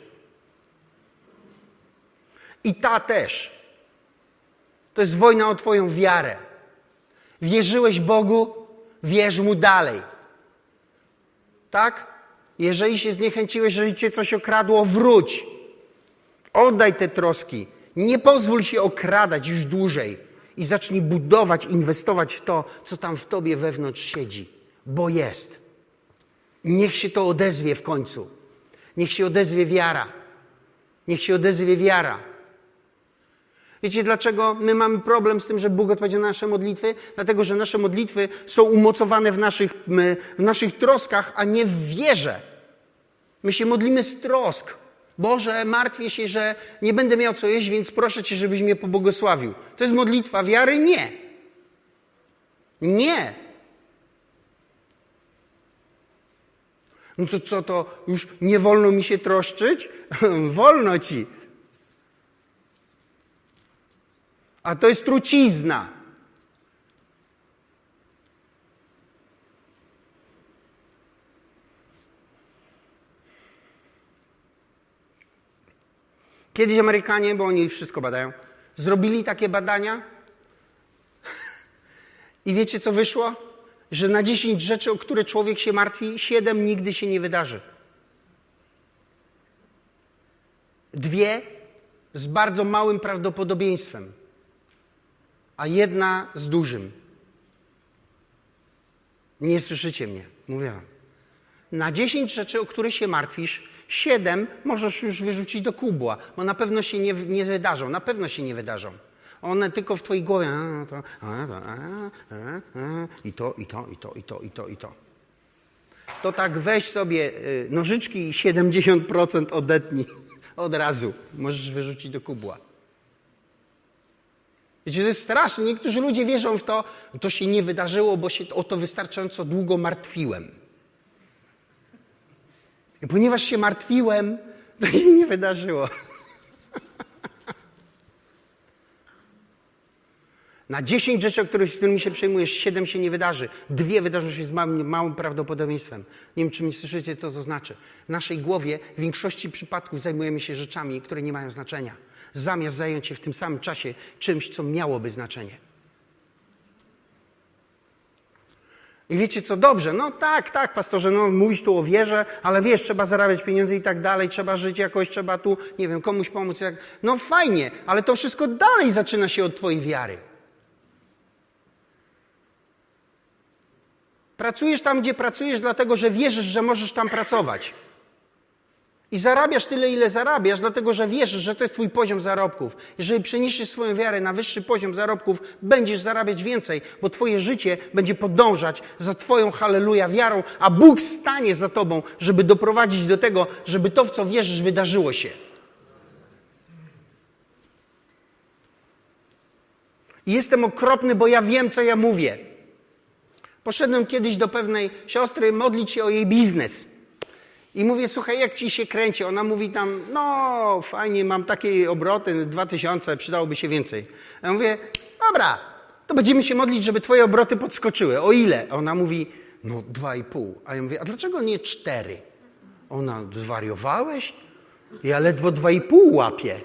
I ta też. To jest wojna o Twoją wiarę. Wierzyłeś Bogu, wierz Mu dalej. Tak? Jeżeli się zniechęciłeś, jeżeli cię coś okradło, wróć. Oddaj te troski. Nie pozwól się okradać już dłużej. I zacznij budować, inwestować w to, co tam w tobie wewnątrz siedzi. Bo jest. Niech się to odezwie w końcu. Niech się odezwie wiara. Niech się odezwie wiara. Wiecie, dlaczego my mamy problem z tym, że Bóg odpowiedział na nasze modlitwy? Dlatego, że nasze modlitwy są umocowane w naszych, w naszych troskach, a nie w wierze. My się modlimy z trosk. Boże, martwię się, że nie będę miał co jeść, więc proszę Cię, żebyś mnie pobłogosławił. To jest modlitwa wiary? Nie. Nie. No to co, to już nie wolno mi się troszczyć? wolno Ci. A to jest trucizna. Kiedyś Amerykanie, bo oni wszystko badają, Zrobili takie badania i wiecie co wyszło? Że na 10 rzeczy, o które człowiek się martwi, 7 nigdy się nie wydarzy. Dwie z bardzo małym prawdopodobieństwem, jedna z dużym. Nie słyszycie mnie, mówię wam. Na 10 rzeczy, o które się martwisz, 7 możesz już wyrzucić do kubła, bo na pewno się nie, nie wydarzą, na pewno się nie wydarzą. One tylko w twojej głowie a, a, a, i to, i to, i to, i to, i to, i to. To tak weź sobie y, nożyczki i 70% odetnij od razu. Możesz wyrzucić do kubła. Wiecie, to jest straszne. Niektórzy ludzie wierzą w to, to się nie wydarzyło, bo się o to wystarczająco długo martwiłem. I ponieważ się martwiłem, to się nie wydarzyło. Na 10 rzeczy, o których, którymi się przejmujesz, 7 się nie wydarzy. Dwie wydarzą się z małym, małym prawdopodobieństwem. Nie wiem, czy mi słyszycie, to co znaczy. W naszej głowie w większości przypadków zajmujemy się rzeczami, które nie mają znaczenia. Zamiast zająć się w tym samym czasie czymś, co miałoby znaczenie. I wiecie co, dobrze, no tak, tak, pastorze, no mówisz tu o wierze, ale wiesz, trzeba zarabiać pieniądze i tak dalej, trzeba żyć jakoś, trzeba tu, nie wiem, komuś pomóc. Jak... No fajnie, ale to wszystko dalej zaczyna się od twojej wiary. Pracujesz tam, gdzie pracujesz, dlatego że wierzysz, że możesz tam pracować. I zarabiasz tyle, ile zarabiasz, dlatego że wierzysz, że to jest Twój poziom zarobków. Jeżeli przeniesiesz swoją wiarę na wyższy poziom zarobków, będziesz zarabiać więcej, bo Twoje życie będzie podążać za Twoją halleluja wiarą, a Bóg stanie za Tobą, żeby doprowadzić do tego, żeby to, w co wierzysz, wydarzyło się. Jestem okropny, bo ja wiem, co ja mówię. Poszedłem kiedyś do pewnej siostry modlić się o jej biznes. I mówię, słuchaj, jak ci się kręci? Ona mówi tam, no fajnie, mam takie obroty, dwa tysiące, przydałoby się więcej. Ja mówię, dobra, to będziemy się modlić, żeby twoje obroty podskoczyły. O ile? Ona mówi, no dwa i pół. A ja mówię, a dlaczego nie cztery? Ona, zwariowałeś? Ja ledwo dwa i pół łapię.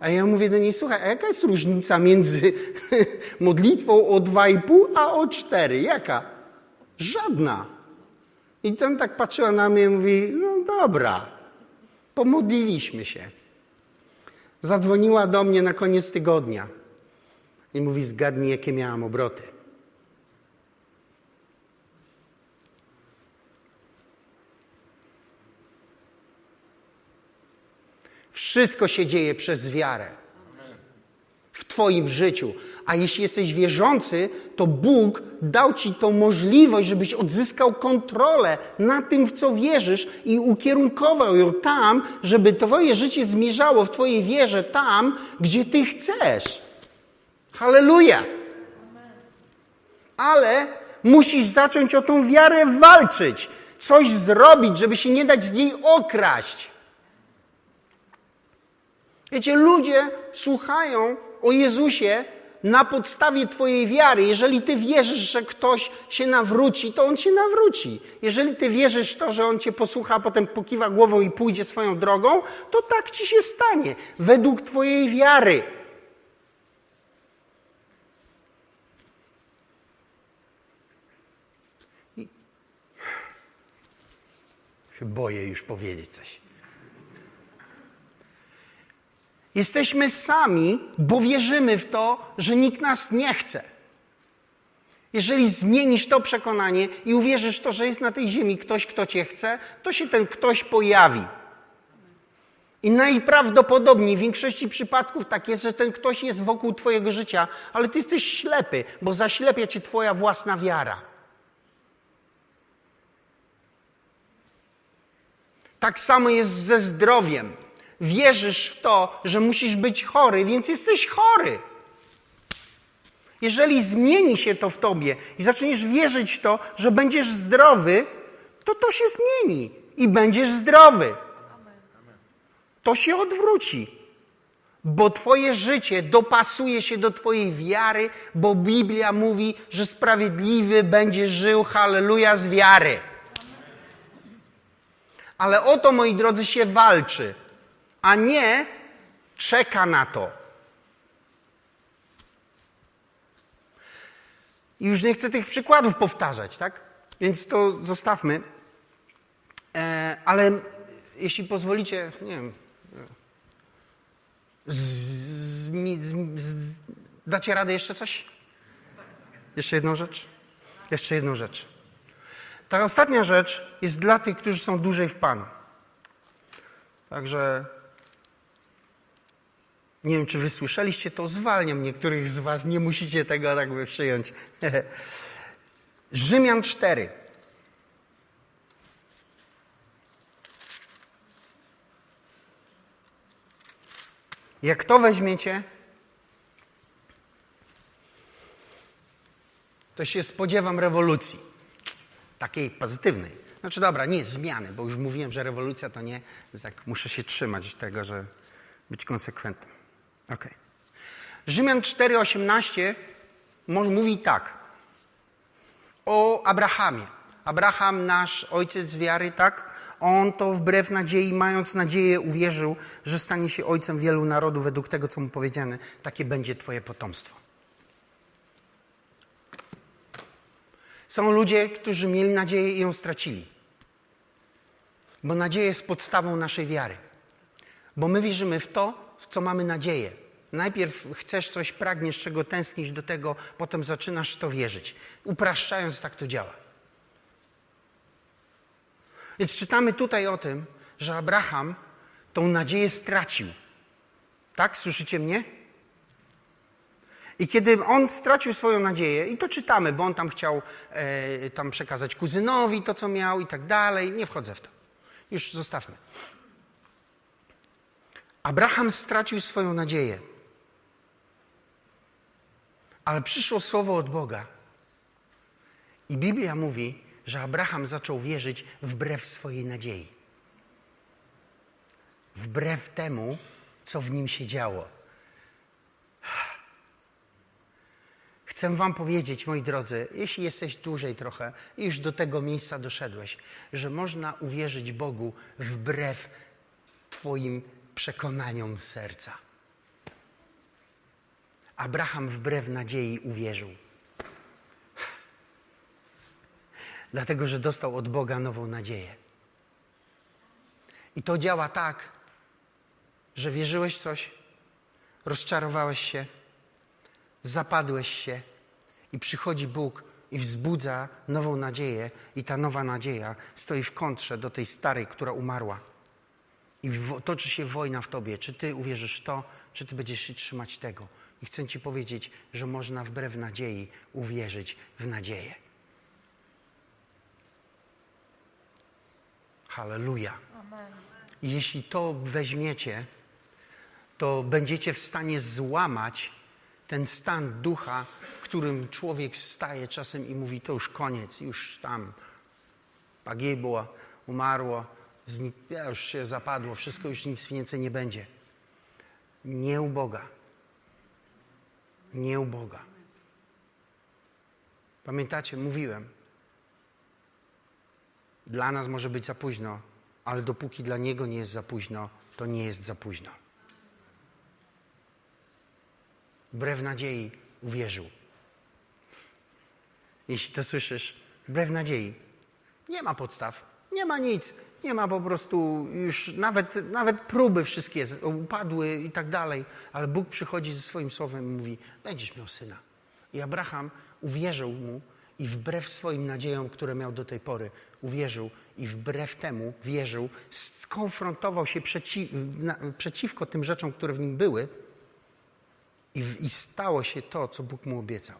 A ja mówię do niej, słuchaj, a jaka jest różnica między modlitwą o dwa i pół, a o cztery? Jaka? Żadna. I tam tak patrzyła na mnie i mówi, no dobra, pomodliliśmy się. Zadzwoniła do mnie na koniec tygodnia i mówi, zgadnij, jakie miałam obroty. Wszystko się dzieje przez wiarę w Twoim życiu. A jeśli jesteś wierzący, to Bóg dał Ci tą możliwość, żebyś odzyskał kontrolę na tym, w co wierzysz i ukierunkował ją tam, żeby Twoje życie zmierzało w Twojej wierze tam, gdzie Ty chcesz. Halleluja! Ale musisz zacząć o tą wiarę walczyć, coś zrobić, żeby się nie dać z niej okraść. Wiecie, ludzie słuchają o Jezusie na podstawie Twojej wiary. Jeżeli Ty wierzysz, że ktoś się nawróci, to on się nawróci. Jeżeli Ty wierzysz to, że on Cię posłucha, a potem pokiwa głową i pójdzie swoją drogą, to tak Ci się stanie. Według Twojej wiary. Boję już powiedzieć coś. Jesteśmy sami, bo wierzymy w to, że nikt nas nie chce. Jeżeli zmienisz to przekonanie i uwierzysz w to, że jest na tej ziemi ktoś, kto cię chce, to się ten ktoś pojawi. I najprawdopodobniej w większości przypadków tak jest, że ten ktoś jest wokół Twojego życia, ale Ty jesteś ślepy, bo zaślepia Cię Twoja własna wiara. Tak samo jest ze zdrowiem wierzysz w to, że musisz być chory, więc jesteś chory. Jeżeli zmieni się to w tobie i zaczniesz wierzyć w to, że będziesz zdrowy, to to się zmieni i będziesz zdrowy. To się odwróci. Bo Twoje życie dopasuje się do Twojej wiary, bo Biblia mówi, że sprawiedliwy będzie żył, halleluja, z wiary. Ale o to, moi drodzy, się walczy a nie czeka na to. I już nie chcę tych przykładów powtarzać, tak? Więc to zostawmy. E, ale jeśli pozwolicie, nie wiem, z, z, z, dacie radę jeszcze coś? Jeszcze jedną rzecz? Jeszcze jedną rzecz. Ta ostatnia rzecz jest dla tych, którzy są dłużej w Panu. Także nie wiem, czy wy słyszeliście to, zwalniam niektórych z was, nie musicie tego tak by przyjąć. Rzymian 4. Jak to weźmiecie, to się spodziewam rewolucji. Takiej pozytywnej. Znaczy dobra, nie zmiany, bo już mówiłem, że rewolucja to nie, tak muszę się trzymać tego, że być konsekwentnym. Ok. Rzymian 4,18 mówi tak o Abrahamie. Abraham, nasz ojciec wiary, tak? On to wbrew nadziei, mając nadzieję, uwierzył, że stanie się ojcem wielu narodów według tego, co mu powiedziane. Takie będzie Twoje potomstwo. Są ludzie, którzy mieli nadzieję i ją stracili. Bo nadzieja jest podstawą naszej wiary. Bo my wierzymy w to, w co mamy nadzieję. Najpierw chcesz coś, pragniesz, czego tęsknisz do tego, potem zaczynasz w to wierzyć. Upraszczając, tak to działa. Więc czytamy tutaj o tym, że Abraham tą nadzieję stracił. Tak? Słyszycie mnie? I kiedy on stracił swoją nadzieję, i to czytamy, bo on tam chciał e, tam przekazać kuzynowi to, co miał i tak dalej, nie wchodzę w to. Już zostawmy. Abraham stracił swoją nadzieję. Ale przyszło słowo od Boga. I Biblia mówi, że Abraham zaczął wierzyć wbrew swojej nadziei. Wbrew temu, co w nim się działo. Chcę Wam powiedzieć, moi drodzy, jeśli jesteś dłużej trochę już do tego miejsca doszedłeś, że można uwierzyć Bogu wbrew Twoim przekonaniom serca. Abraham wbrew nadziei uwierzył. Dlatego, że dostał od Boga nową nadzieję. I to działa tak, że wierzyłeś w coś, rozczarowałeś się, zapadłeś się i przychodzi Bóg i wzbudza nową nadzieję, i ta nowa nadzieja stoi w kontrze do tej starej, która umarła. I toczy się wojna w tobie. Czy ty uwierzysz w to, czy ty będziesz się trzymać tego? I chcę Ci powiedzieć, że można wbrew nadziei uwierzyć w nadzieję. Halleluja. I jeśli to weźmiecie, to będziecie w stanie złamać ten stan ducha, w którym człowiek staje czasem i mówi: To już koniec, już tam pagibło, umarło, już się zapadło, wszystko już nic więcej nie będzie. Nie u Boga nie u Boga. Pamiętacie, mówiłem. Dla nas może być za późno, ale dopóki dla Niego nie jest za późno, to nie jest za późno. Wbrew nadziei uwierzył. Jeśli to słyszysz, wbrew nadziei, nie ma podstaw, nie ma nic. Nie ma po prostu już nawet, nawet próby wszystkie upadły i tak dalej, ale Bóg przychodzi ze swoim słowem i mówi: Będziesz miał syna. I Abraham uwierzył mu i wbrew swoim nadziejom, które miał do tej pory, uwierzył i wbrew temu wierzył, skonfrontował się przeciw, na, przeciwko tym rzeczom, które w nim były i, i stało się to, co Bóg mu obiecał.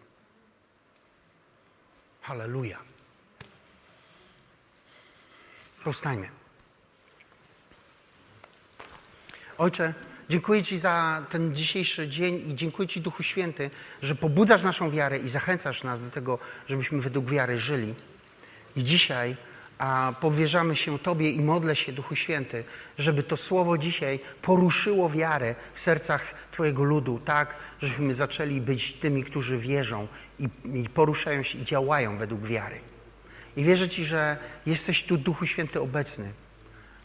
Halleluja. Powstańmy. Ojcze, dziękuję Ci za ten dzisiejszy dzień i dziękuję Ci, Duchu Święty, że pobudzasz naszą wiarę i zachęcasz nas do tego, żebyśmy według wiary żyli. I dzisiaj a powierzamy się Tobie i modlę się, Duchu Święty, żeby to słowo dzisiaj poruszyło wiarę w sercach Twojego ludu, tak, żebyśmy zaczęli być tymi, którzy wierzą i, i poruszają się i działają według wiary. I wierzę Ci, że jesteś tu, Duchu Święty, obecny,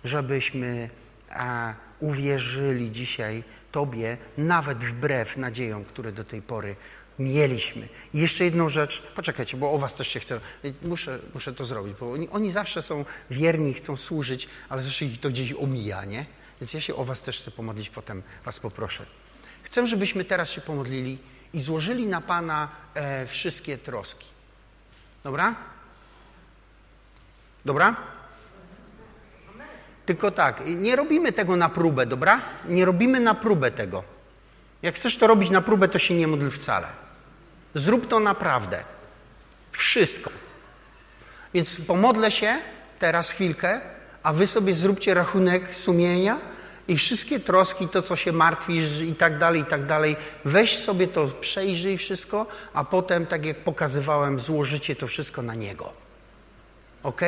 żebyśmy a, uwierzyli dzisiaj Tobie, nawet wbrew nadziejom, które do tej pory mieliśmy. I jeszcze jedną rzecz, poczekajcie, bo o was też się chcę, muszę, muszę to zrobić, bo oni, oni zawsze są wierni, chcą służyć, ale zawsze ich to gdzieś omija, nie? Więc ja się o was też chcę pomodlić, potem was poproszę. Chcę, żebyśmy teraz się pomodlili i złożyli na Pana e, wszystkie troski. Dobra? Dobra? Tylko tak, nie robimy tego na próbę, dobra? Nie robimy na próbę tego. Jak chcesz to robić na próbę, to się nie modl wcale. Zrób to naprawdę. Wszystko. Więc pomodlę się teraz chwilkę, a wy sobie zróbcie rachunek sumienia i wszystkie troski, to co się martwisz i tak dalej, i tak dalej, weź sobie to, przejrzyj wszystko, a potem, tak jak pokazywałem, złożycie to wszystko na Niego. Ok?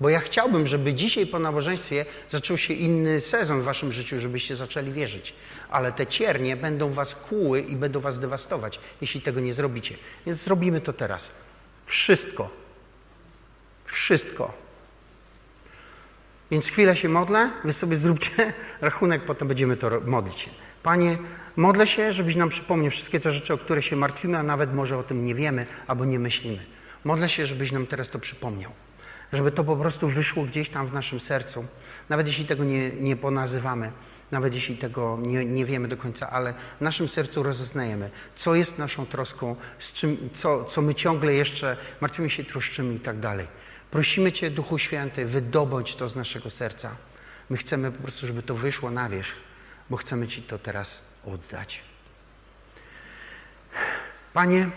Bo ja chciałbym, żeby dzisiaj po nabożeństwie zaczął się inny sezon w waszym życiu, żebyście zaczęli wierzyć. Ale te ciernie będą was kłuły i będą was dewastować, jeśli tego nie zrobicie. Więc zrobimy to teraz. Wszystko. Wszystko. Więc chwilę się modlę, wy sobie zróbcie rachunek, potem będziemy to modlić. Panie, modlę się, żebyś nam przypomniał wszystkie te rzeczy, o które się martwimy, a nawet może o tym nie wiemy albo nie myślimy. Modlę się, żebyś nam teraz to przypomniał żeby to po prostu wyszło gdzieś tam w naszym sercu. Nawet jeśli tego nie, nie ponazywamy, nawet jeśli tego nie, nie wiemy do końca, ale w naszym sercu rozeznajemy, co jest naszą troską, z czym, co, co my ciągle jeszcze martwimy się, troszczymy i tak dalej. Prosimy Cię, Duchu Święty, wydobądź to z naszego serca. My chcemy po prostu, żeby to wyszło na wierzch, bo chcemy Ci to teraz oddać. Panie,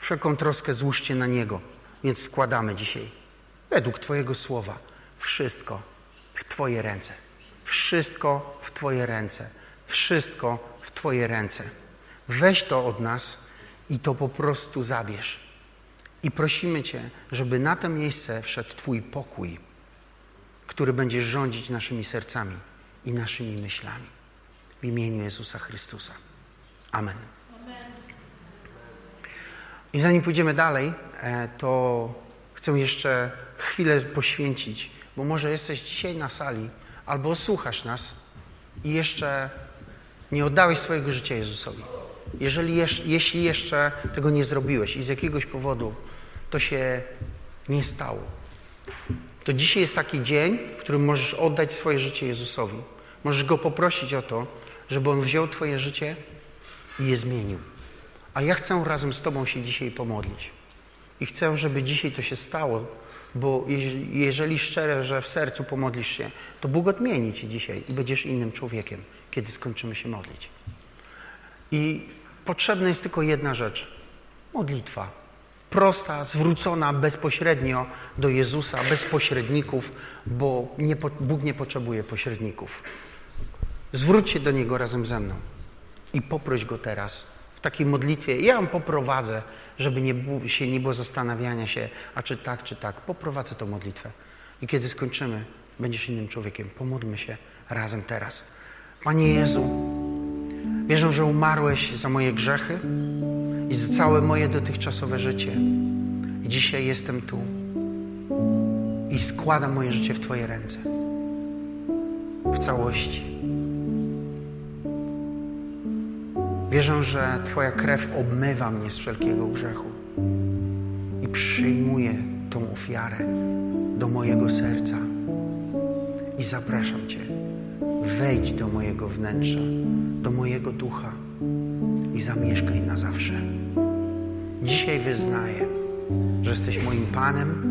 wszelką troskę złóżcie na Niego. Więc składamy dzisiaj, według Twojego słowa, wszystko w Twoje ręce. Wszystko w Twoje ręce. Wszystko w Twoje ręce. Weź to od nas i to po prostu zabierz. I prosimy Cię, żeby na to miejsce wszedł Twój pokój, który będzie rządzić naszymi sercami i naszymi myślami. W imieniu Jezusa Chrystusa. Amen. I zanim pójdziemy dalej, e, to chcę jeszcze chwilę poświęcić, bo może jesteś dzisiaj na sali albo słuchasz nas i jeszcze nie oddałeś swojego życia Jezusowi. Jeżeli, jeśli jeszcze tego nie zrobiłeś i z jakiegoś powodu to się nie stało, to dzisiaj jest taki dzień, w którym możesz oddać swoje życie Jezusowi. Możesz Go poprosić o to, żeby On wziął Twoje życie i je zmienił. A ja chcę razem z Tobą się dzisiaj pomodlić. I chcę, żeby dzisiaj to się stało, bo jeżeli szczerze, że w sercu pomodlisz się, to Bóg odmieni Cię dzisiaj i będziesz innym człowiekiem, kiedy skończymy się modlić. I potrzebna jest tylko jedna rzecz. Modlitwa. Prosta, zwrócona bezpośrednio do Jezusa, bez pośredników, bo nie, Bóg nie potrzebuje pośredników. Zwróć się do Niego razem ze mną i poproś Go teraz w takiej modlitwie. Ja ją poprowadzę, żeby nie było, się nie było zastanawiania się, a czy tak, czy tak. Poprowadzę tą modlitwę. I kiedy skończymy, będziesz innym człowiekiem. Pomódlmy się razem teraz. Panie Jezu, wierzę, że umarłeś za moje grzechy i za całe moje dotychczasowe życie. I dzisiaj jestem tu i składam moje życie w Twoje ręce. W całości. Wierzę, że Twoja krew obmywa mnie z wszelkiego grzechu i przyjmuje tą ofiarę do mojego serca. I zapraszam Cię, wejdź do mojego wnętrza, do mojego ducha i zamieszkaj na zawsze. Dzisiaj wyznaję, że jesteś moim Panem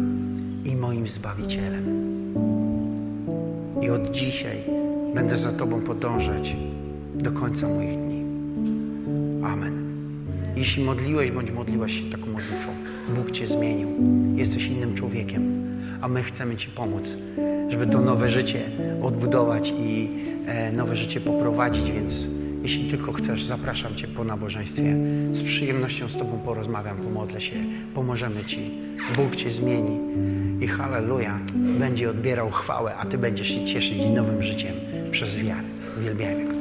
i moim Zbawicielem. I od dzisiaj będę za Tobą podążać do końca moich dni. Amen. Jeśli modliłeś bądź modliłaś się taką modlitwą, Bóg Cię zmienił. Jesteś innym człowiekiem, a my chcemy Ci pomóc, żeby to nowe życie odbudować i e, nowe życie poprowadzić, więc jeśli tylko chcesz, zapraszam Cię po nabożeństwie. Z przyjemnością z Tobą porozmawiam, pomodlę się, pomożemy Ci. Bóg Cię zmieni i halleluja, będzie odbierał chwałę, a Ty będziesz się cieszyć nowym życiem przez wiarę. Uwielbiajmy Go.